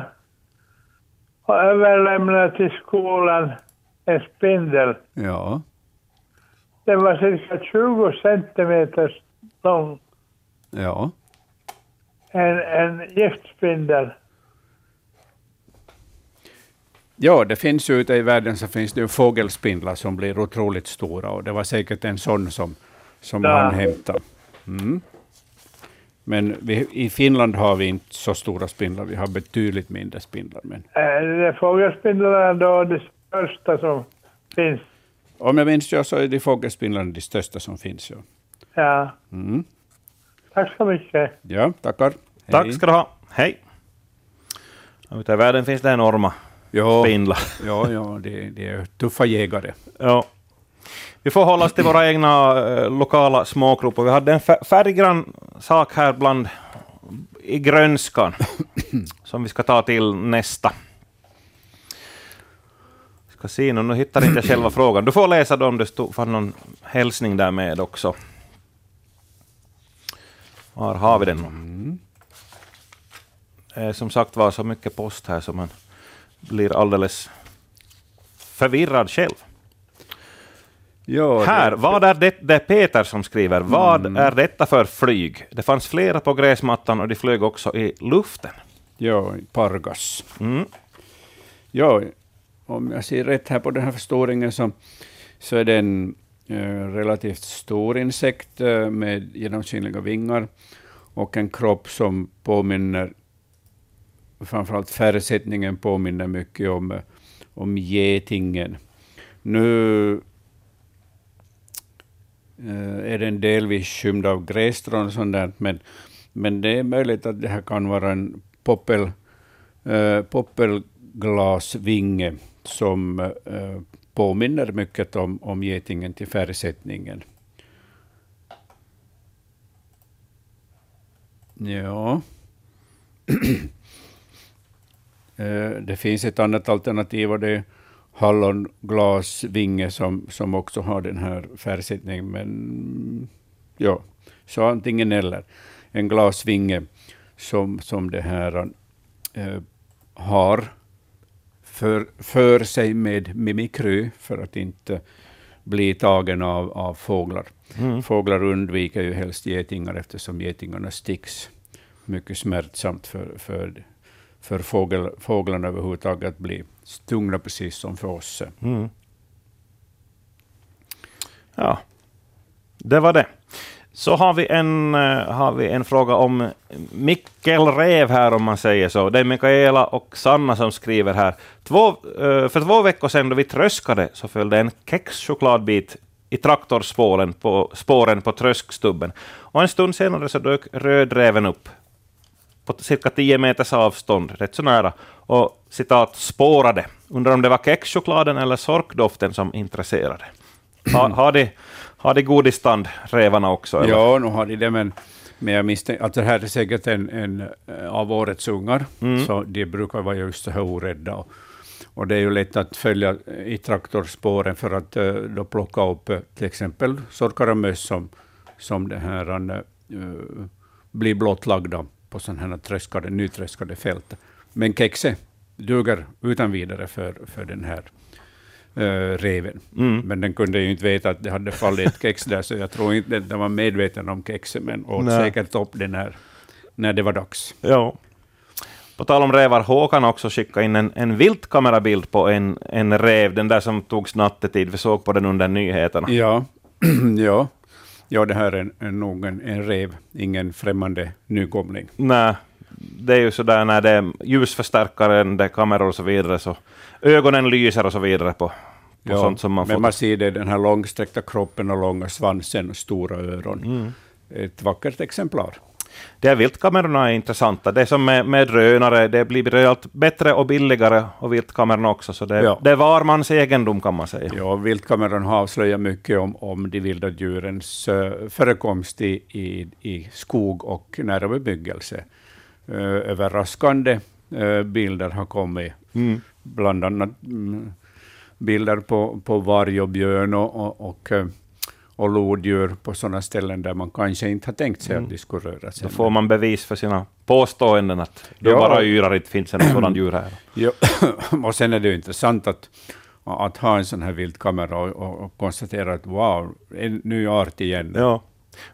och överlämnar till skolan en spindel. Ja. Den var cirka 20 centimeter lång. Ja. En, en giftspindel. Ja, det finns ju ute i världen så finns det ju fågelspindlar som blir otroligt stora och det var säkert en sån som, som Ja. han hämtade. Mm. Men vi, i Finland har vi inte så stora spindlar, vi har betydligt mindre spindlar. Men Äh, fågelspindlarna är då de största som finns. om jag minns rätt så är de fågelspindlarna de största som finns. Ja, Ja. mm. Tack så mycket. ja tackar. Tack ska du ha. Hej. Ute i världen finns det enorma Ja, spindlar. ja, ja det, det är tuffa jägare. Ja. Vi får hålla oss till våra egna eh, lokala småkrupor. Vi hade en fär- färggrann sak här bland i grönskan som vi ska ta till nästa. Ska se nu, nu hittar inte jag själva frågan. Du får läsa då om det stod fanns någon hälsning där med också. Var har vi den? Det är som sagt var så mycket post här som man blir alldeles förvirrad själv. Ja, Här, det- vad är det? Det är Peter som skriver. Vad är detta för flyg? Det fanns flera på gräsmattan och de flög också i luften. Ja, Pargas. Mm. Ja, om jag ser rätt här på den här förstoringen så, så är det en eh, Eh, relativt stor insekt eh, med genomskinliga vingar och en kropp som påminner, framförallt färgsättningen påminner mycket om, eh, om getingen. Nu är den delvis skymd av grässtrån och sånt där, men, men det är möjligt att det här kan vara en poppel, äh, poppelglasvinge som äh, påminner mycket om, om getingen till färgsättningen. Ja. Eh, det finns ett annat alternativ och det är hallonglasvinge som, som också har den här färgsättningen. Men ja, så antingen eller. En glasvinge som, som det här eh, har för, för sig med mimikry för att inte bli tagen av, av fåglar. Mm. Fåglar undviker ju helst getingar eftersom getingarna sticks. Mycket smärtsamt för, för, för fågel, fåglarna överhuvudtaget att bli stungna precis som för oss. Mm. Ja, det var det. Så har vi, en, eh, har vi en fråga om Mikkel Rev här, om man säger så. Det är Mikaela och Sanna som skriver här. Två, eh, för två veckor sedan då vi tröskade så följde en kexchokladbit i traktorspåren på, spåren på tröskstubben. Och en stund senare så dök rödräven upp på cirka 10 meters avstånd, rätt så nära, och citat spårade. Undrar om det var kexchokladen eller sorkdoften som intresserade. Har, har, de, har de godisstand, rävarna också? Eller? Ja, nu har de det, men, men jag misstänker att det här är säkert en, en eh, av årets ungar, Mm. så de brukar vara just så här orädda. Och, och det är ju lätt att följa i traktorspåren för att eh, då plocka upp eh, till exempel sorkar och möss som, som det här, uh, blir blottlagda på sådana här tröskade, nytröskade fält. Men kexet duger utan vidare för, för den här eh, reven. Mm. Men den kunde ju inte veta att det hade fallit ett kex där, så jag tror inte att den var medveten om kexet, men åt Nej. säkert upp det när, när det var dags. Ja. På tal om rävar, Håkan också skickat in en, en viltkamerabild på en, en räv, den där som togs nattetid. Vi såg på den under nyheterna. Ja, ja. ja det här är, nog en, en rev, ingen främmande nykomling. Nej, det är ju sådär när det är ljusförstärkaren, det är kameror och så vidare, så ögonen lyser och så vidare på, på sånt som man men får. man ser det, den här långsträckta kroppen och långa svansen och stora öron. Mm. Ett vackert exemplar. De här viltkamerorna är intressanta. Det är som med, med drönare, det blir allt bättre och billigare, och viltkamerorna också, så det, Ja. det är var mans egendom kan man säga. Ja, viltkameran har avslöjat mycket om, om de vilda djurens eh, förekomst i, i, i skog och nära bebyggelse. Uh, överraskande eh, bilder har kommit, Mm. Bland annat mm, bilder på, på varg och björn och, och, och, eh, och lodjur på sådana ställen där man kanske inte har tänkt sig Mm. att de skulle röra sig. Då får man bevis för sina påståenden att du Ja. bara yrar, inte finns det något sådant djur här. Ja, och sen är det ju intressant att, Att ha en sån här viltkamera och, och, och konstatera att wow, en ny art igen. Ja.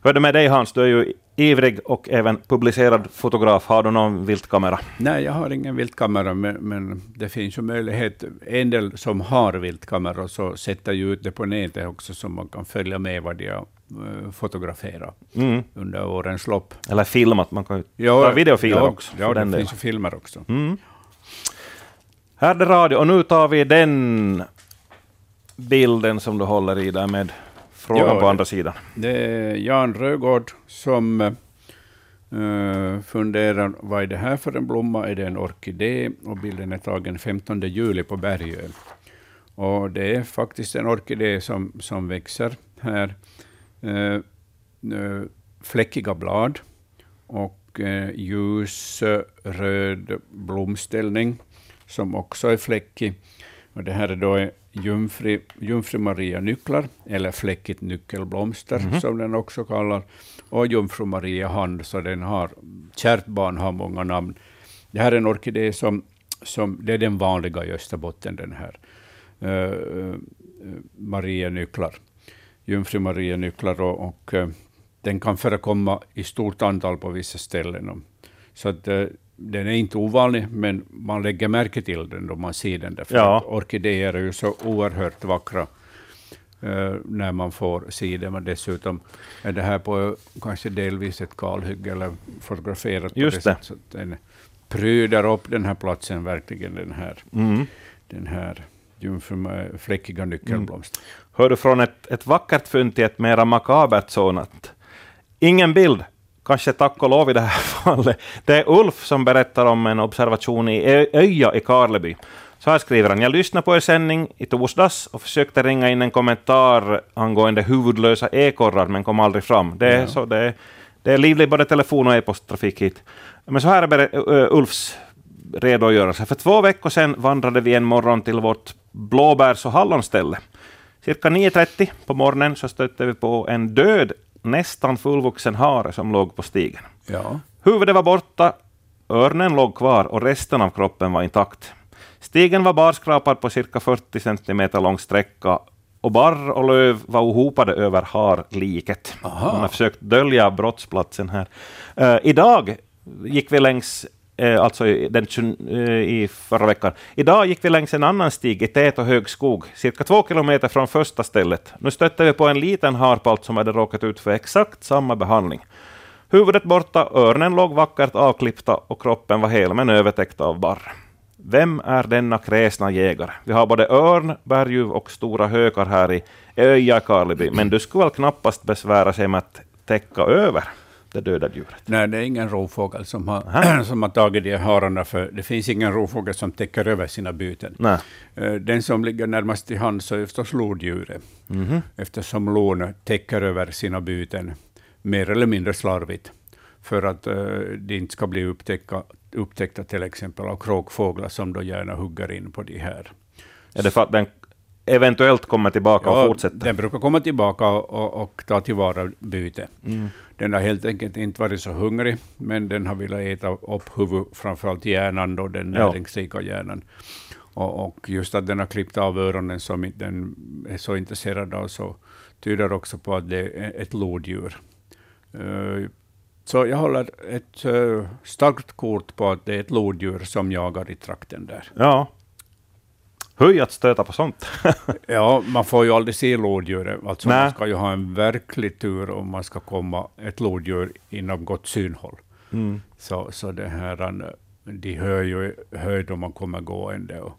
Hur är det med dig Hans? Du är ju ivrig och även publicerad fotograf. Har du någon viltkamera? Nej, jag har ingen viltkamera, men, men det finns ju möjlighet. En del som har viltkameror så sätter ju ut det på nätet också, så man kan följa med vad de har eh, fotograferat Mm. under årens lopp. Eller filmat? Man kan ju Ja, ta videofiler ja, också. Ja, det finns delen. ju filmer också. Mm. Här är det radio, och nu tar vi den bilden som du håller i där med frågan Ja, på andra sidan. Det är Jan Rögård som eh, funderar, vad är det här för en blomma? Är det en orkidé? Och bilden är tagen 15 juli på Bergön. Och det är faktiskt en orkidé som, som växer här. Eh, fläckiga blad och eh, ljusröd blomställning som också är fläckig. Och det här är då jungfru, jungfru Maria nycklar, eller fläckigt nyckelblomster Mhm. som den också kallar, och jungfru Maria hand, så den har, kärt barn har många namn. Det här är en orkidé som, som det är den vanliga i Österbotten, den här eh, Maria nycklar, jungfru Maria nycklar, och, och eh, den kan förekomma i stort antal på vissa ställen. Så att, eh, den är inte ovanlig, men man lägger märke till den då man ser den. Därför Ja. orkidéer är ju så oerhört vackra eh, när man får se dem. Och dessutom är det här på kanske delvis ett kalhygge eller fotograferat på Just det det. Så att den pryder upp den här platsen verkligen, den här, Mm. den här jungfru med fläckiga nyckelblomster. Hör du från ett, ett vackert fynd till ett mera makabert sådant. Ingen bild, kanske tack och lov i det här fallet. Det är Ulf som berättar om en observation i Öja i Karleby. Så här skriver han. Jag lyssnade på er sändning i torsdags och försökte ringa in en kommentar angående huvudlösa ekorrar, men kom aldrig fram. Det är, Ja. så, det är, det är livlig både telefon och e-posttrafik hit. Men så här är Ulfs redogörelse. För två veckor sedan vandrade vi en morgon till vårt blåbärs och hallonställe. Cirka 9.30 på morgonen så stötte vi på en död, nästan fullvuxen hare som låg på stigen. Ja. Huvudet var borta, öronen låg kvar och resten av kroppen var intakt. Stigen var barskrapad på cirka 40 centimeter lång sträcka och barr och löv var ohopade över harliket. Aha. Man har försökt dölja brottsplatsen här. Eh, idag gick vi längs, Eh, alltså i, den, eh, i förra veckan, idag gick vi längs en annan stig i tät och hög skog, cirka två kilometer från första stället. Nu stötte vi på en liten harpalt som hade råkat ut för exakt samma behandling. Huvudet borta, öronen låg vackert avklippta och kroppen var hel men övertäckt av barr. Vem är denna kräsna jägare? Vi har både örn, berguv och stora hökar här i Öja Karleby, men du skulle väl knappast besvära sig med att täcka över det döda djuret? Nej, det är ingen rovfågel som har, som har tagit de hararna, för det finns ingen rovfågel som täcker över sina byten. Nej. Eh, Den som ligger närmast till hands är förstås lodjuret, Mhm. eftersom lon täcker över sina byten mer eller mindre slarvigt, för att eh, de inte ska bli upptäcka, upptäckta till exempel av kråkfåglar som då gärna hugger in på de här. Är det för att den eventuellt kommer tillbaka och fortsätter? Den brukar komma tillbaka och, och, och ta tillvara byte. Mm. Den har helt enkelt inte varit så hungrig, men den har velat äta upp huvud, framförallt hjärnan, då, den näringsrika hjärnan. Och, och just att den har klippt av öronen som den är så intresserad av, så tyder också på att det är ett lodjur. Eh, så jag håller ett eh, starkt kort på att det är ett lodjur som jagar i trakten där. Ja. Höj att stöta på sånt. Ja, man får ju aldrig se lodjuret. Alltså man ska ju ha en verklig tur om man ska komma ett lodjur inom gott synhåll. Mm. Så, så det här, eh, de hör ju höjd om man kommer gående. Och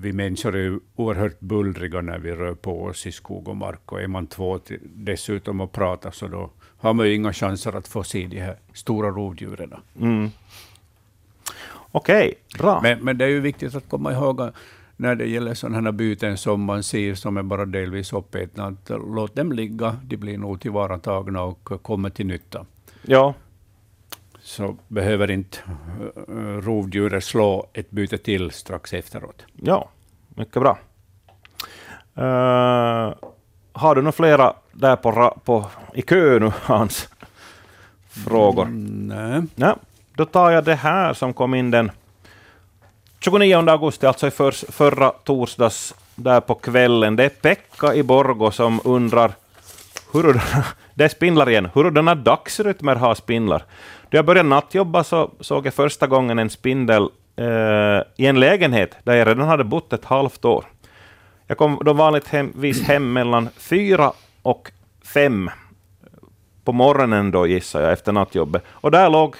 vi människor är ju oerhört bullriga när vi rör på oss i skog och mark. Och är man två till, dessutom och pratar så då har man ju inga chanser att få se de här stora rovdjuren. Mm. Okej, bra. Men, men det är ju viktigt att komma ihåg när det gäller sådana här byten som man ser som är bara delvis uppätna, att låt dem ligga, de blir nog tillvaratagna och kommer till nytta. Ja, Så behöver inte eh, rovdjuret slå ett byte till strax efteråt. ja, mycket bra. Eh, har du några flera där på, på, i kö nu, Hans? Frågor? Mm, nej. Ja, då tar jag det här som kom in den 29 augusti, alltså i för, förra torsdags där på kvällen. Det är Pekka i Borgo som undrar hurudana, det är spindlar igen, hurudana dagsrytmer har spindlar? Då jag började nattjobba så såg jag första gången en spindel eh, i en lägenhet där jag redan hade bott ett halvt år. Jag kom då vanligtvis hem mellan fyra och fem på morgonen då gissar jag, efter nattjobbet. Och där låg,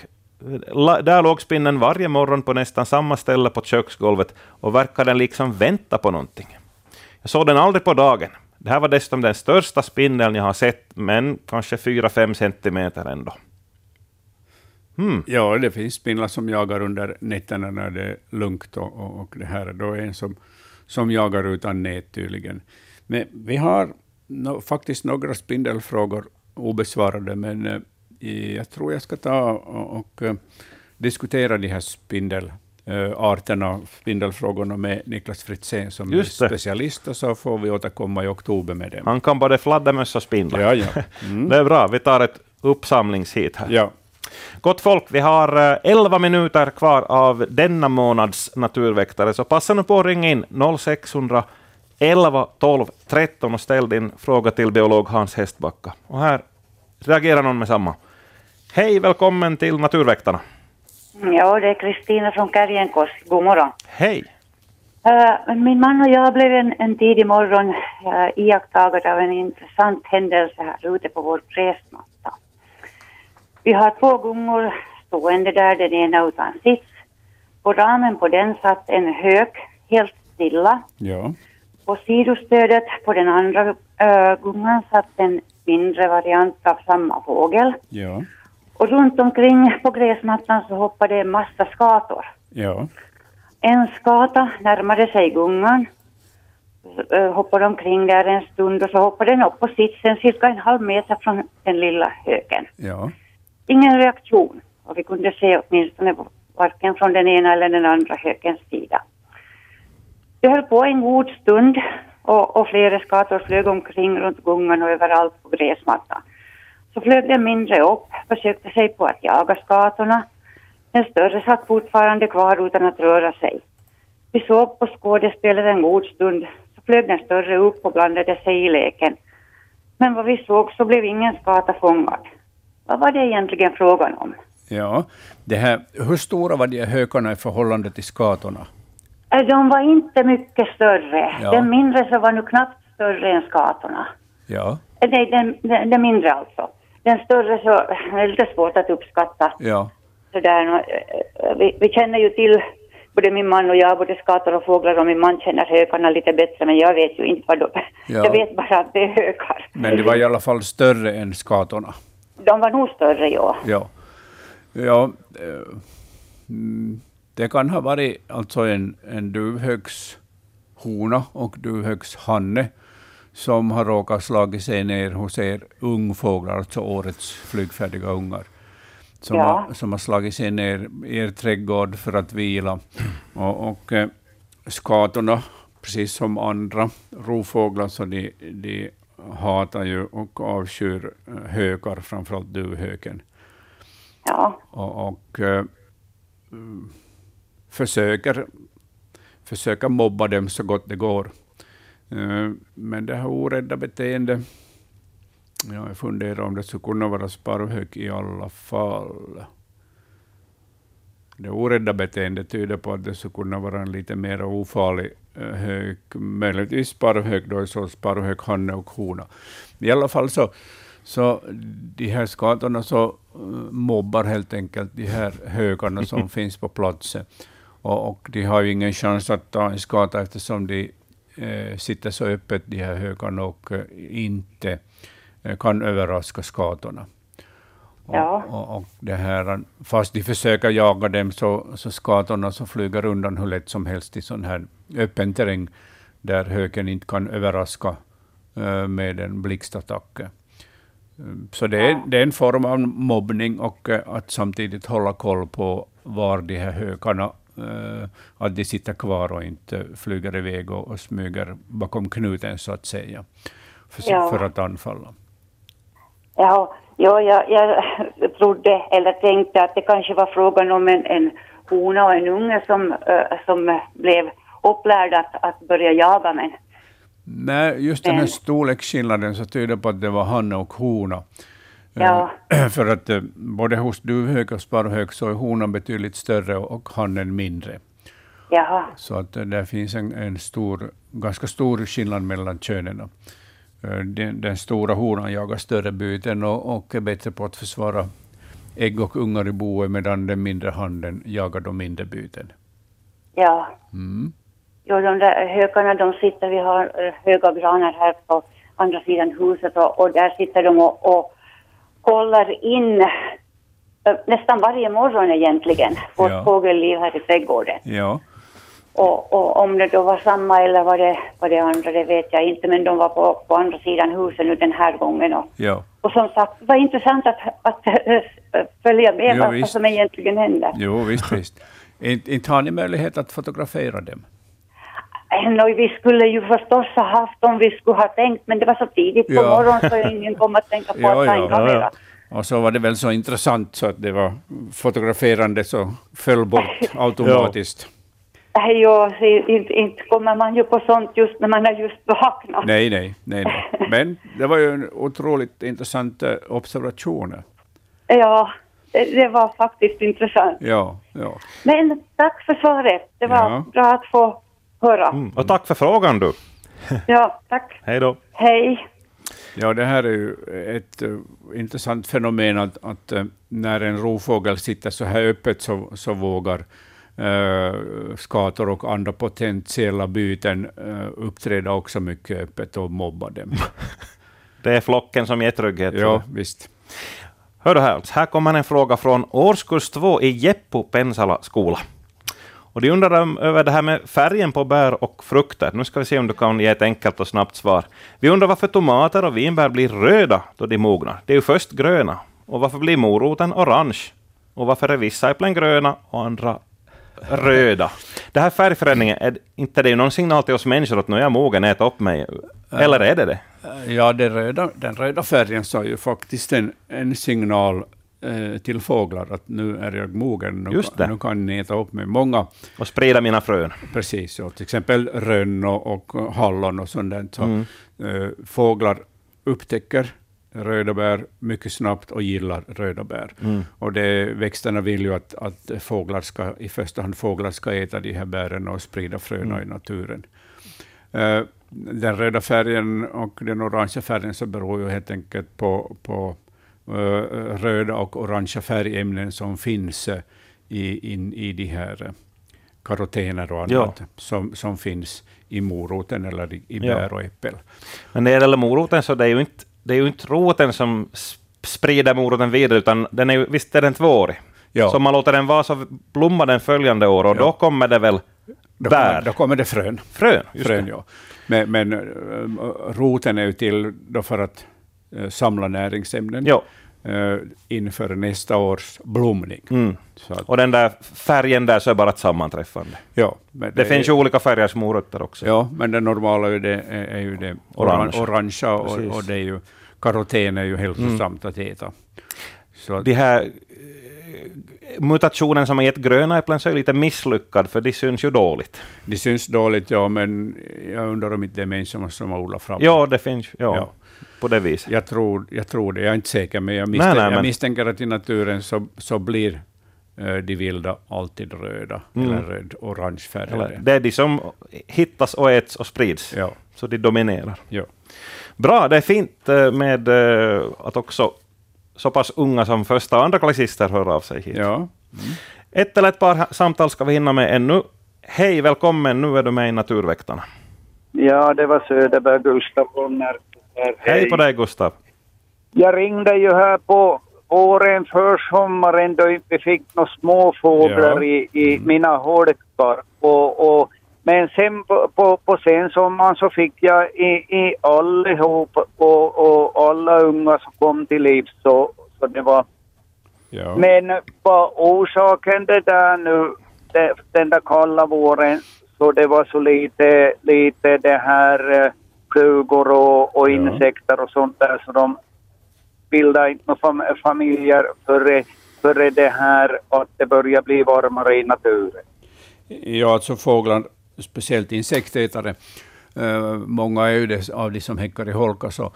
där låg spindeln varje morgon på nästan samma ställe på köksgolvet och verkade den liksom vänta på någonting. Jag såg den aldrig på dagen. Det här var dessutom den största spindeln jag har sett, men kanske 4-5 centimeter ändå. Hmm. Ja, det finns spindlar som jagar under nätterna när det är lugnt och, och, och det här. Då är en som, som jagar utan nät tydligen. Men vi har no, faktiskt några spindelfrågor obesvarade, men eh, jag tror jag ska ta och, och eh, diskutera de här spindelarterna, uh, spindelfrågorna med Niklas Fritzén som är specialist, och så får vi återkomma i oktober med det. Han kan både fladdermöss och spindlar. Ja, ja. Mm. det är bra, vi tar ett uppsamlingshit här. Ja. Gott folk, vi har 11 minuter kvar av denna månads Naturväktare, så passa nu på att ringa in 0600 11 12 13 och ställ din fråga till biolog Hans Hästbacka. Och här reagerar någon med samma. Hej, välkommen till Naturväktarna. Ja, det är Kristina från Kärjenkors. God morgon. Hej. Uh, min man och jag blev en, en tidig morgon uh, iakttagade av en intressant händelse här ute på vår gräsmatta. Vi har två gungor stående där, den ena utan sits. På ramen på den satt en hök, helt stilla. Ja. På sidostödet på den andra äh, gungan satt en mindre variant av samma fågel. Ja. Och runt omkring på gräsmattan så hoppade en massa skator. Ja. En skata närmade sig gungan, äh, hoppade omkring där en stund och så hoppade den upp på sitsen cirka en halv meter från den lilla höken. Ja. Ingen reaktion och vi kunde se åtminstone varken från den ena eller den andra hökens sida. Det höll på en god stund och, och flera skator flög omkring runt gungan och överallt på gräsmattan. Så flög den mindre upp, försökte sig på att jaga skatorna. Den större satt fortfarande kvar utan att röra sig. Vi såg på skådespelet en god stund, så flög den större upp och blandade sig i leken. Men vad vi såg så blev ingen skata fångad. Vad var det egentligen frågan om? Ja, det här, hur stora var de här hökarna i förhållande till skatorna? Äh, de var inte mycket större. Ja. Den mindre så var nu knappt större än skatorna. Ja. Äh, nej, den, den, den mindre alltså. Den större så är lite svårt att uppskatta. Ja. Sådär, vi, vi känner ju till, både min man och jag, både skator och fåglar och min man känner hökarna lite bättre, men jag vet ju inte vad de... Ja. Jag vet bara att det är hökar. Men de var i alla fall större än skatorna? De var nog större, ja. Ja. Ja. Mm det kan ha varit alltså en, en duvhökshona och duvhökshanne som har råkat slagit sig ner hos er ungfåglar, alltså årets flygfärdiga ungar. Som, ja. har, som har slagit sig ner i er trädgård för att vila. Och, och eh, skatorna, precis som andra rovfåglar, så de, de hatar ju och avskyr eh, hökar, framförallt duvhöken. Ja. Och, och eh, försöker, försöker mobba dem så gott det går. Eh, men det här orädda beteendet, ja, jag funderar om det skulle kunna vara sparvhök i alla fall. Det orädda beteendet tyder på att det skulle kunna vara en lite mer ofarlig eh, hök, möjligtvis sparvhök, då så sparvhök, hanne och hona. I alla fall så, så de här skatorna så eh, mobbar helt enkelt de här hökarna som finns på platsen. Och, och, de har ju ingen chans att ta en skada eftersom de eh, sitter så öppet, de här hökarna, och eh, inte eh, kan överraska skadorna. Ja. Och, och, det här, fast de försöker jaga dem, så, så skadorna så flyger undan hur lätt som helst i sån här öppen terräng, där höken inte kan överraska eh, med en blixtattack. Så det är, det är en form av mobbning och att samtidigt hålla koll på var de här hökarna att de sitter kvar och inte flyger iväg och, och smyger bakom knuten, så att säga, för, ja. för att anfalla. Ja, ja jag, jag trodde eller tänkte att det kanske var frågan om en, en hona och en unge som, uh, som blev upplärda att, att börja jaga, men Nej, just den här storleksskillnaden så tyder på att det var hanne och hona. Ja. Eh, För att eh, både hos duvhök och sparvhök så är honan betydligt större och hannen mindre. Jaha. Så att eh, där finns en, en stor, ganska stor skillnad mellan könen. Den, den stora honan jagar större byten och, och är bättre på att försvara ägg och ungar i boet, medan den mindre hannen jagar de mindre byten. Ja. Mm. Jo, de där hökarna de sitter, vi har höga granar här på andra sidan huset och, och där sitter de och, och kollar in eh, nästan varje morgon egentligen, vårt Ja. fågelliv här i trädgården. Ja. Och, och om det då var samma eller var det, var det andra, det vet jag inte, men de var på, på andra sidan huset nu den här gången. Och, Ja. och som sagt, det var intressant att, att äh, följa med Ja, vad, visst. som egentligen händer. Jo, visst, visst. Inte har ni möjlighet att fotografera dem? Äh, nå, vi skulle ju förstås ha haft om vi skulle ha tänkt, men det var så tidigt på Ja. morgonen så ingen kom att tänka på Ja, att ta ja, en kamera. Och så var det väl så intressant så att det var fotograferande så föll bort automatiskt. Äh, jo, se, inte, inte kommer man ju på sånt just när man är just vaknat. Nej, nej, nej, nej. Men det var ju en otroligt intressant observation. Ja, det, det var faktiskt intressant. Ja, ja. Men tack för svaret. Det var Ja. bra att få höra. Mm. Och tack för frågan du. Ja, tack. Hej då. Hej. Ja, det här är ju ett eh, intressant fenomen att, att eh, när en rovfågel sitter så här öppet så, så vågar uh, skator och andra potentiella byten uh, uppträda också mycket öppet och mobba dem. Det är flocken som ger trygghet. ja, visst. Hör du här, här kommer en fråga från årskurs 2 i Jeppo Pensala skola. Och de undrar om- över det här med färgen på bär och frukter. Nu ska vi se om du kan ge ett enkelt och snabbt svar. Vi undrar varför tomater och vinbär blir röda då de mognar. Det är ju först gröna. Och varför blir moroten orange? Och varför är vissa äpplen gröna och andra röda? Det här färgförändringen, är inte det någon signal till oss människor att nu är jag mogen, ät upp mig? Eller är det det? Ja, den röda, den röda färgen sa ju faktiskt en, en signal till fåglar att nu är jag mogen, nu, nu kan ni äta upp mig. Många, Och sprida mina frön. precis, så, till exempel rönn och, och hallon och sånt. Så, Mm. eh, fåglar upptäcker röda bär mycket snabbt och gillar röda bär. Mm. Och det, växterna vill ju att, att fåglar ska, i första hand fåglar ska äta de här bären och sprida fröna Mm. i naturen. Eh, den röda färgen och den orangea färgen så beror ju helt enkelt på, på eh, röda och orangea färgämnen som finns eh, i, in, i de här eh, karotener och Ja. annat som, som finns i moroten eller i, i Ja. bär och äppel. Men när det gäller moroten så det är ju inte, det är ju inte roten som sprider moroten vidare, utan den är ju, visst är den tvåårig. Ja. Så om man låter den vara så blommar den följande år och Ja. då kommer det väl Då bär. kommer, då kommer det frön. Frön, just frön det. ja. Men, men eh, roten är ju till för att eh, samla näringsämnen Ja. Eh, inför nästa års blomning. Mm. Att, Och den där färgen där så är bara ett sammanträffande. ja, men Det, finns är- ju olika färgers morötter också. Ja, men det normala är, ju det, är, ju det Orange. orange. orangea och, och det är ju, karoten är ju hälsosamt att äta. Så att, De här eh, mutationen som har gett gröna äpplen så är lite misslyckad, för de syns ju dåligt. det syns dåligt, ja, men jag undrar om inte det är människorna som har odlat fram Ja, det finns ja, Ja. På det viset. Jag tror, jag tror det, jag är inte säker, men jag misstänker, nej, men- jag misstänker att i naturen så, så blir eh, de vilda alltid röda, Mm. eller röd-orange färgade. Det är de som hittas och äts och sprids, Ja, så de dominerar. ja. Bra, det är fint eh, med eh, att också så pass unga som första och andra klassister hör av sig hit. ja. Ett eller ett par samtal ska vi hinna med ännu. Hej, välkommen, nu är du med i Naturväktarna. Ja, det var Söderberg Gustaf Närke. Hej på dig Gustav. Jag ringde ju här på våren för sommaren då vi fick några små fåglar Ja. i, i mina holkar. Och, och, men sen på, på, på sensommaren så fick jag i, i allihop och, och alla unga som kom till liv så, så det var ja. men vad orsaken det där nu, det, den där kalla våren, så det var så lite, lite det här eh, flugor och, och Ja. insekter och sånt där så de bildade inte några fam familjer före, före det här att det börjar bli varmare i naturen. Ja, alltså fåglar, speciellt insektätare, Uh, många är ju det, av de som häckar i holka, så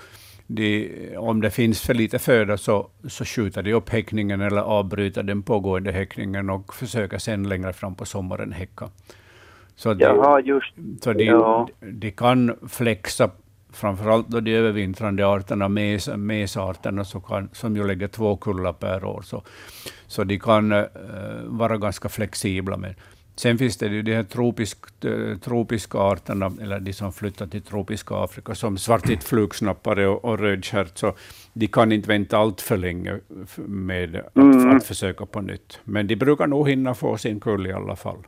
de, om det finns för lite föda så, så skjuter de upp häckningen eller avbryter den pågående häckningen och försöker sen längre fram på sommaren häcka. Så de, Jaha, just så de, ja. de kan flexa, framförallt då de övervintrande arterna, mes, mesarterna, så kan, som ju lägger två kullar per år. Så, så de kan uh, vara ganska flexibla. Med. Sen finns det ju de här tropisk, uh, tropiska arterna, eller de som flyttar till tropiska Afrika, som svartigt flugsnappare och, och rödstjärt, så de kan inte vänta allt för länge med att, Mm. att försöka på nytt. Men de brukar nog hinna få sin kull i alla fall.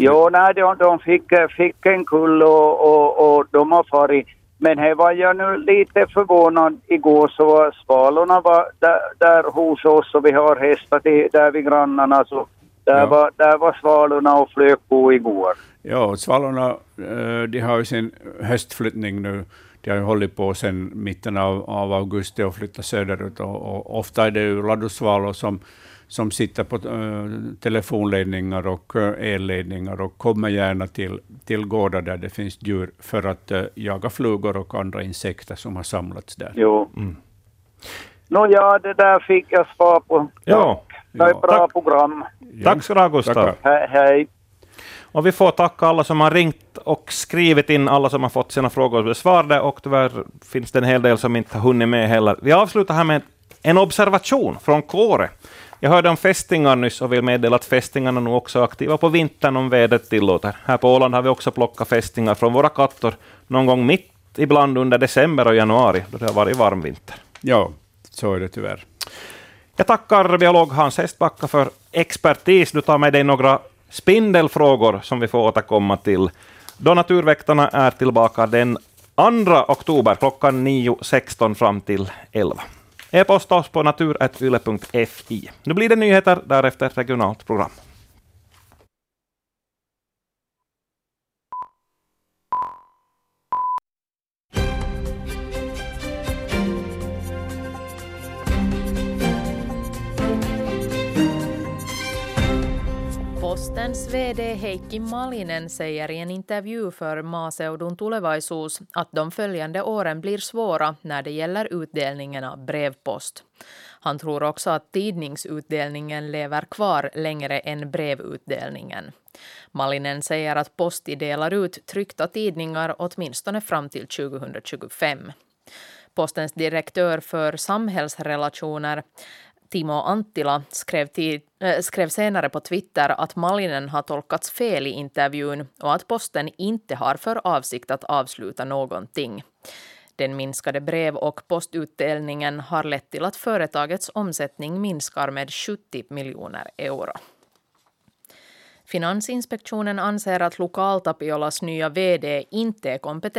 Jo, nej, de, de fick, fick en kull och, och, och de har farit. Men här var jag nu lite förvånad. Igår så var svalorna var där, där hos oss och vi har hästar till, där vid grannarna. Så där, Ja. var, där var svalorna och flög på igår. Ja, svalorna eh, de har ju sin höstflyttning nu. De har ju hållit på sedan mitten av, av augusti och flyttat söderut. Och, och ofta är det ju ladusvalor som, som sitter på eh, telefonledningar och eh, elledningar och kommer gärna till, till gårdar där det finns djur för att eh, jaga flugor och andra insekter som har samlats där. Jo. Mm. Nåja, det där fick jag svar på. Ja. Det är ett bra Tack. program. Tack ska du ha, Gustav. Hej. Och vi får tacka alla som har ringt och skrivit in, alla som har fått sina frågor besvarade, och tyvärr finns det en hel del som inte har hunnit med heller. Vi avslutar här med en observation från Kåre. Jag hörde om fästingar nyss och vill meddela att fästingarna nu också är aktiva på vintern om vädret tillåter. Här på Åland har vi också plockat fästingar från våra katter någon gång mitt ibland under december och januari, då det har varit varm vinter. Ja, så är det tyvärr. Jag tackar biolog Hans Hästbacka för expertis. Du tar med dig några spindelfrågor som vi får återkomma till då Naturväktarna är tillbaka den 2 oktober klockan 9.16 fram till 11. E-posta oss på natur.yle.fi. Nu blir det nyheter, därefter regionalt program. Postens VD Heikki Malinen säger i en intervju för Maaseudun tulevaisuus att de följande åren blir svåra när det gäller utdelningen av brevpost. Han tror också att tidningsutdelningen lever kvar längre än brevutdelningen. Malinen säger att Posti delar ut tryckta tidningar åtminstone fram till 2025. Postens direktör för samhällsrelationer Timo Anttila skrev, tid, äh, skrev senare på Twitter att Malinen har tolkats fel i intervjun och att posten inte har för avsikt att avsluta någonting. Den minskade brev och postutdelningen har lett till att företagets omsättning minskar med 70 miljoner euro. Finansinspektionen anser att Lokaltapiolas nya VD inte är kompetent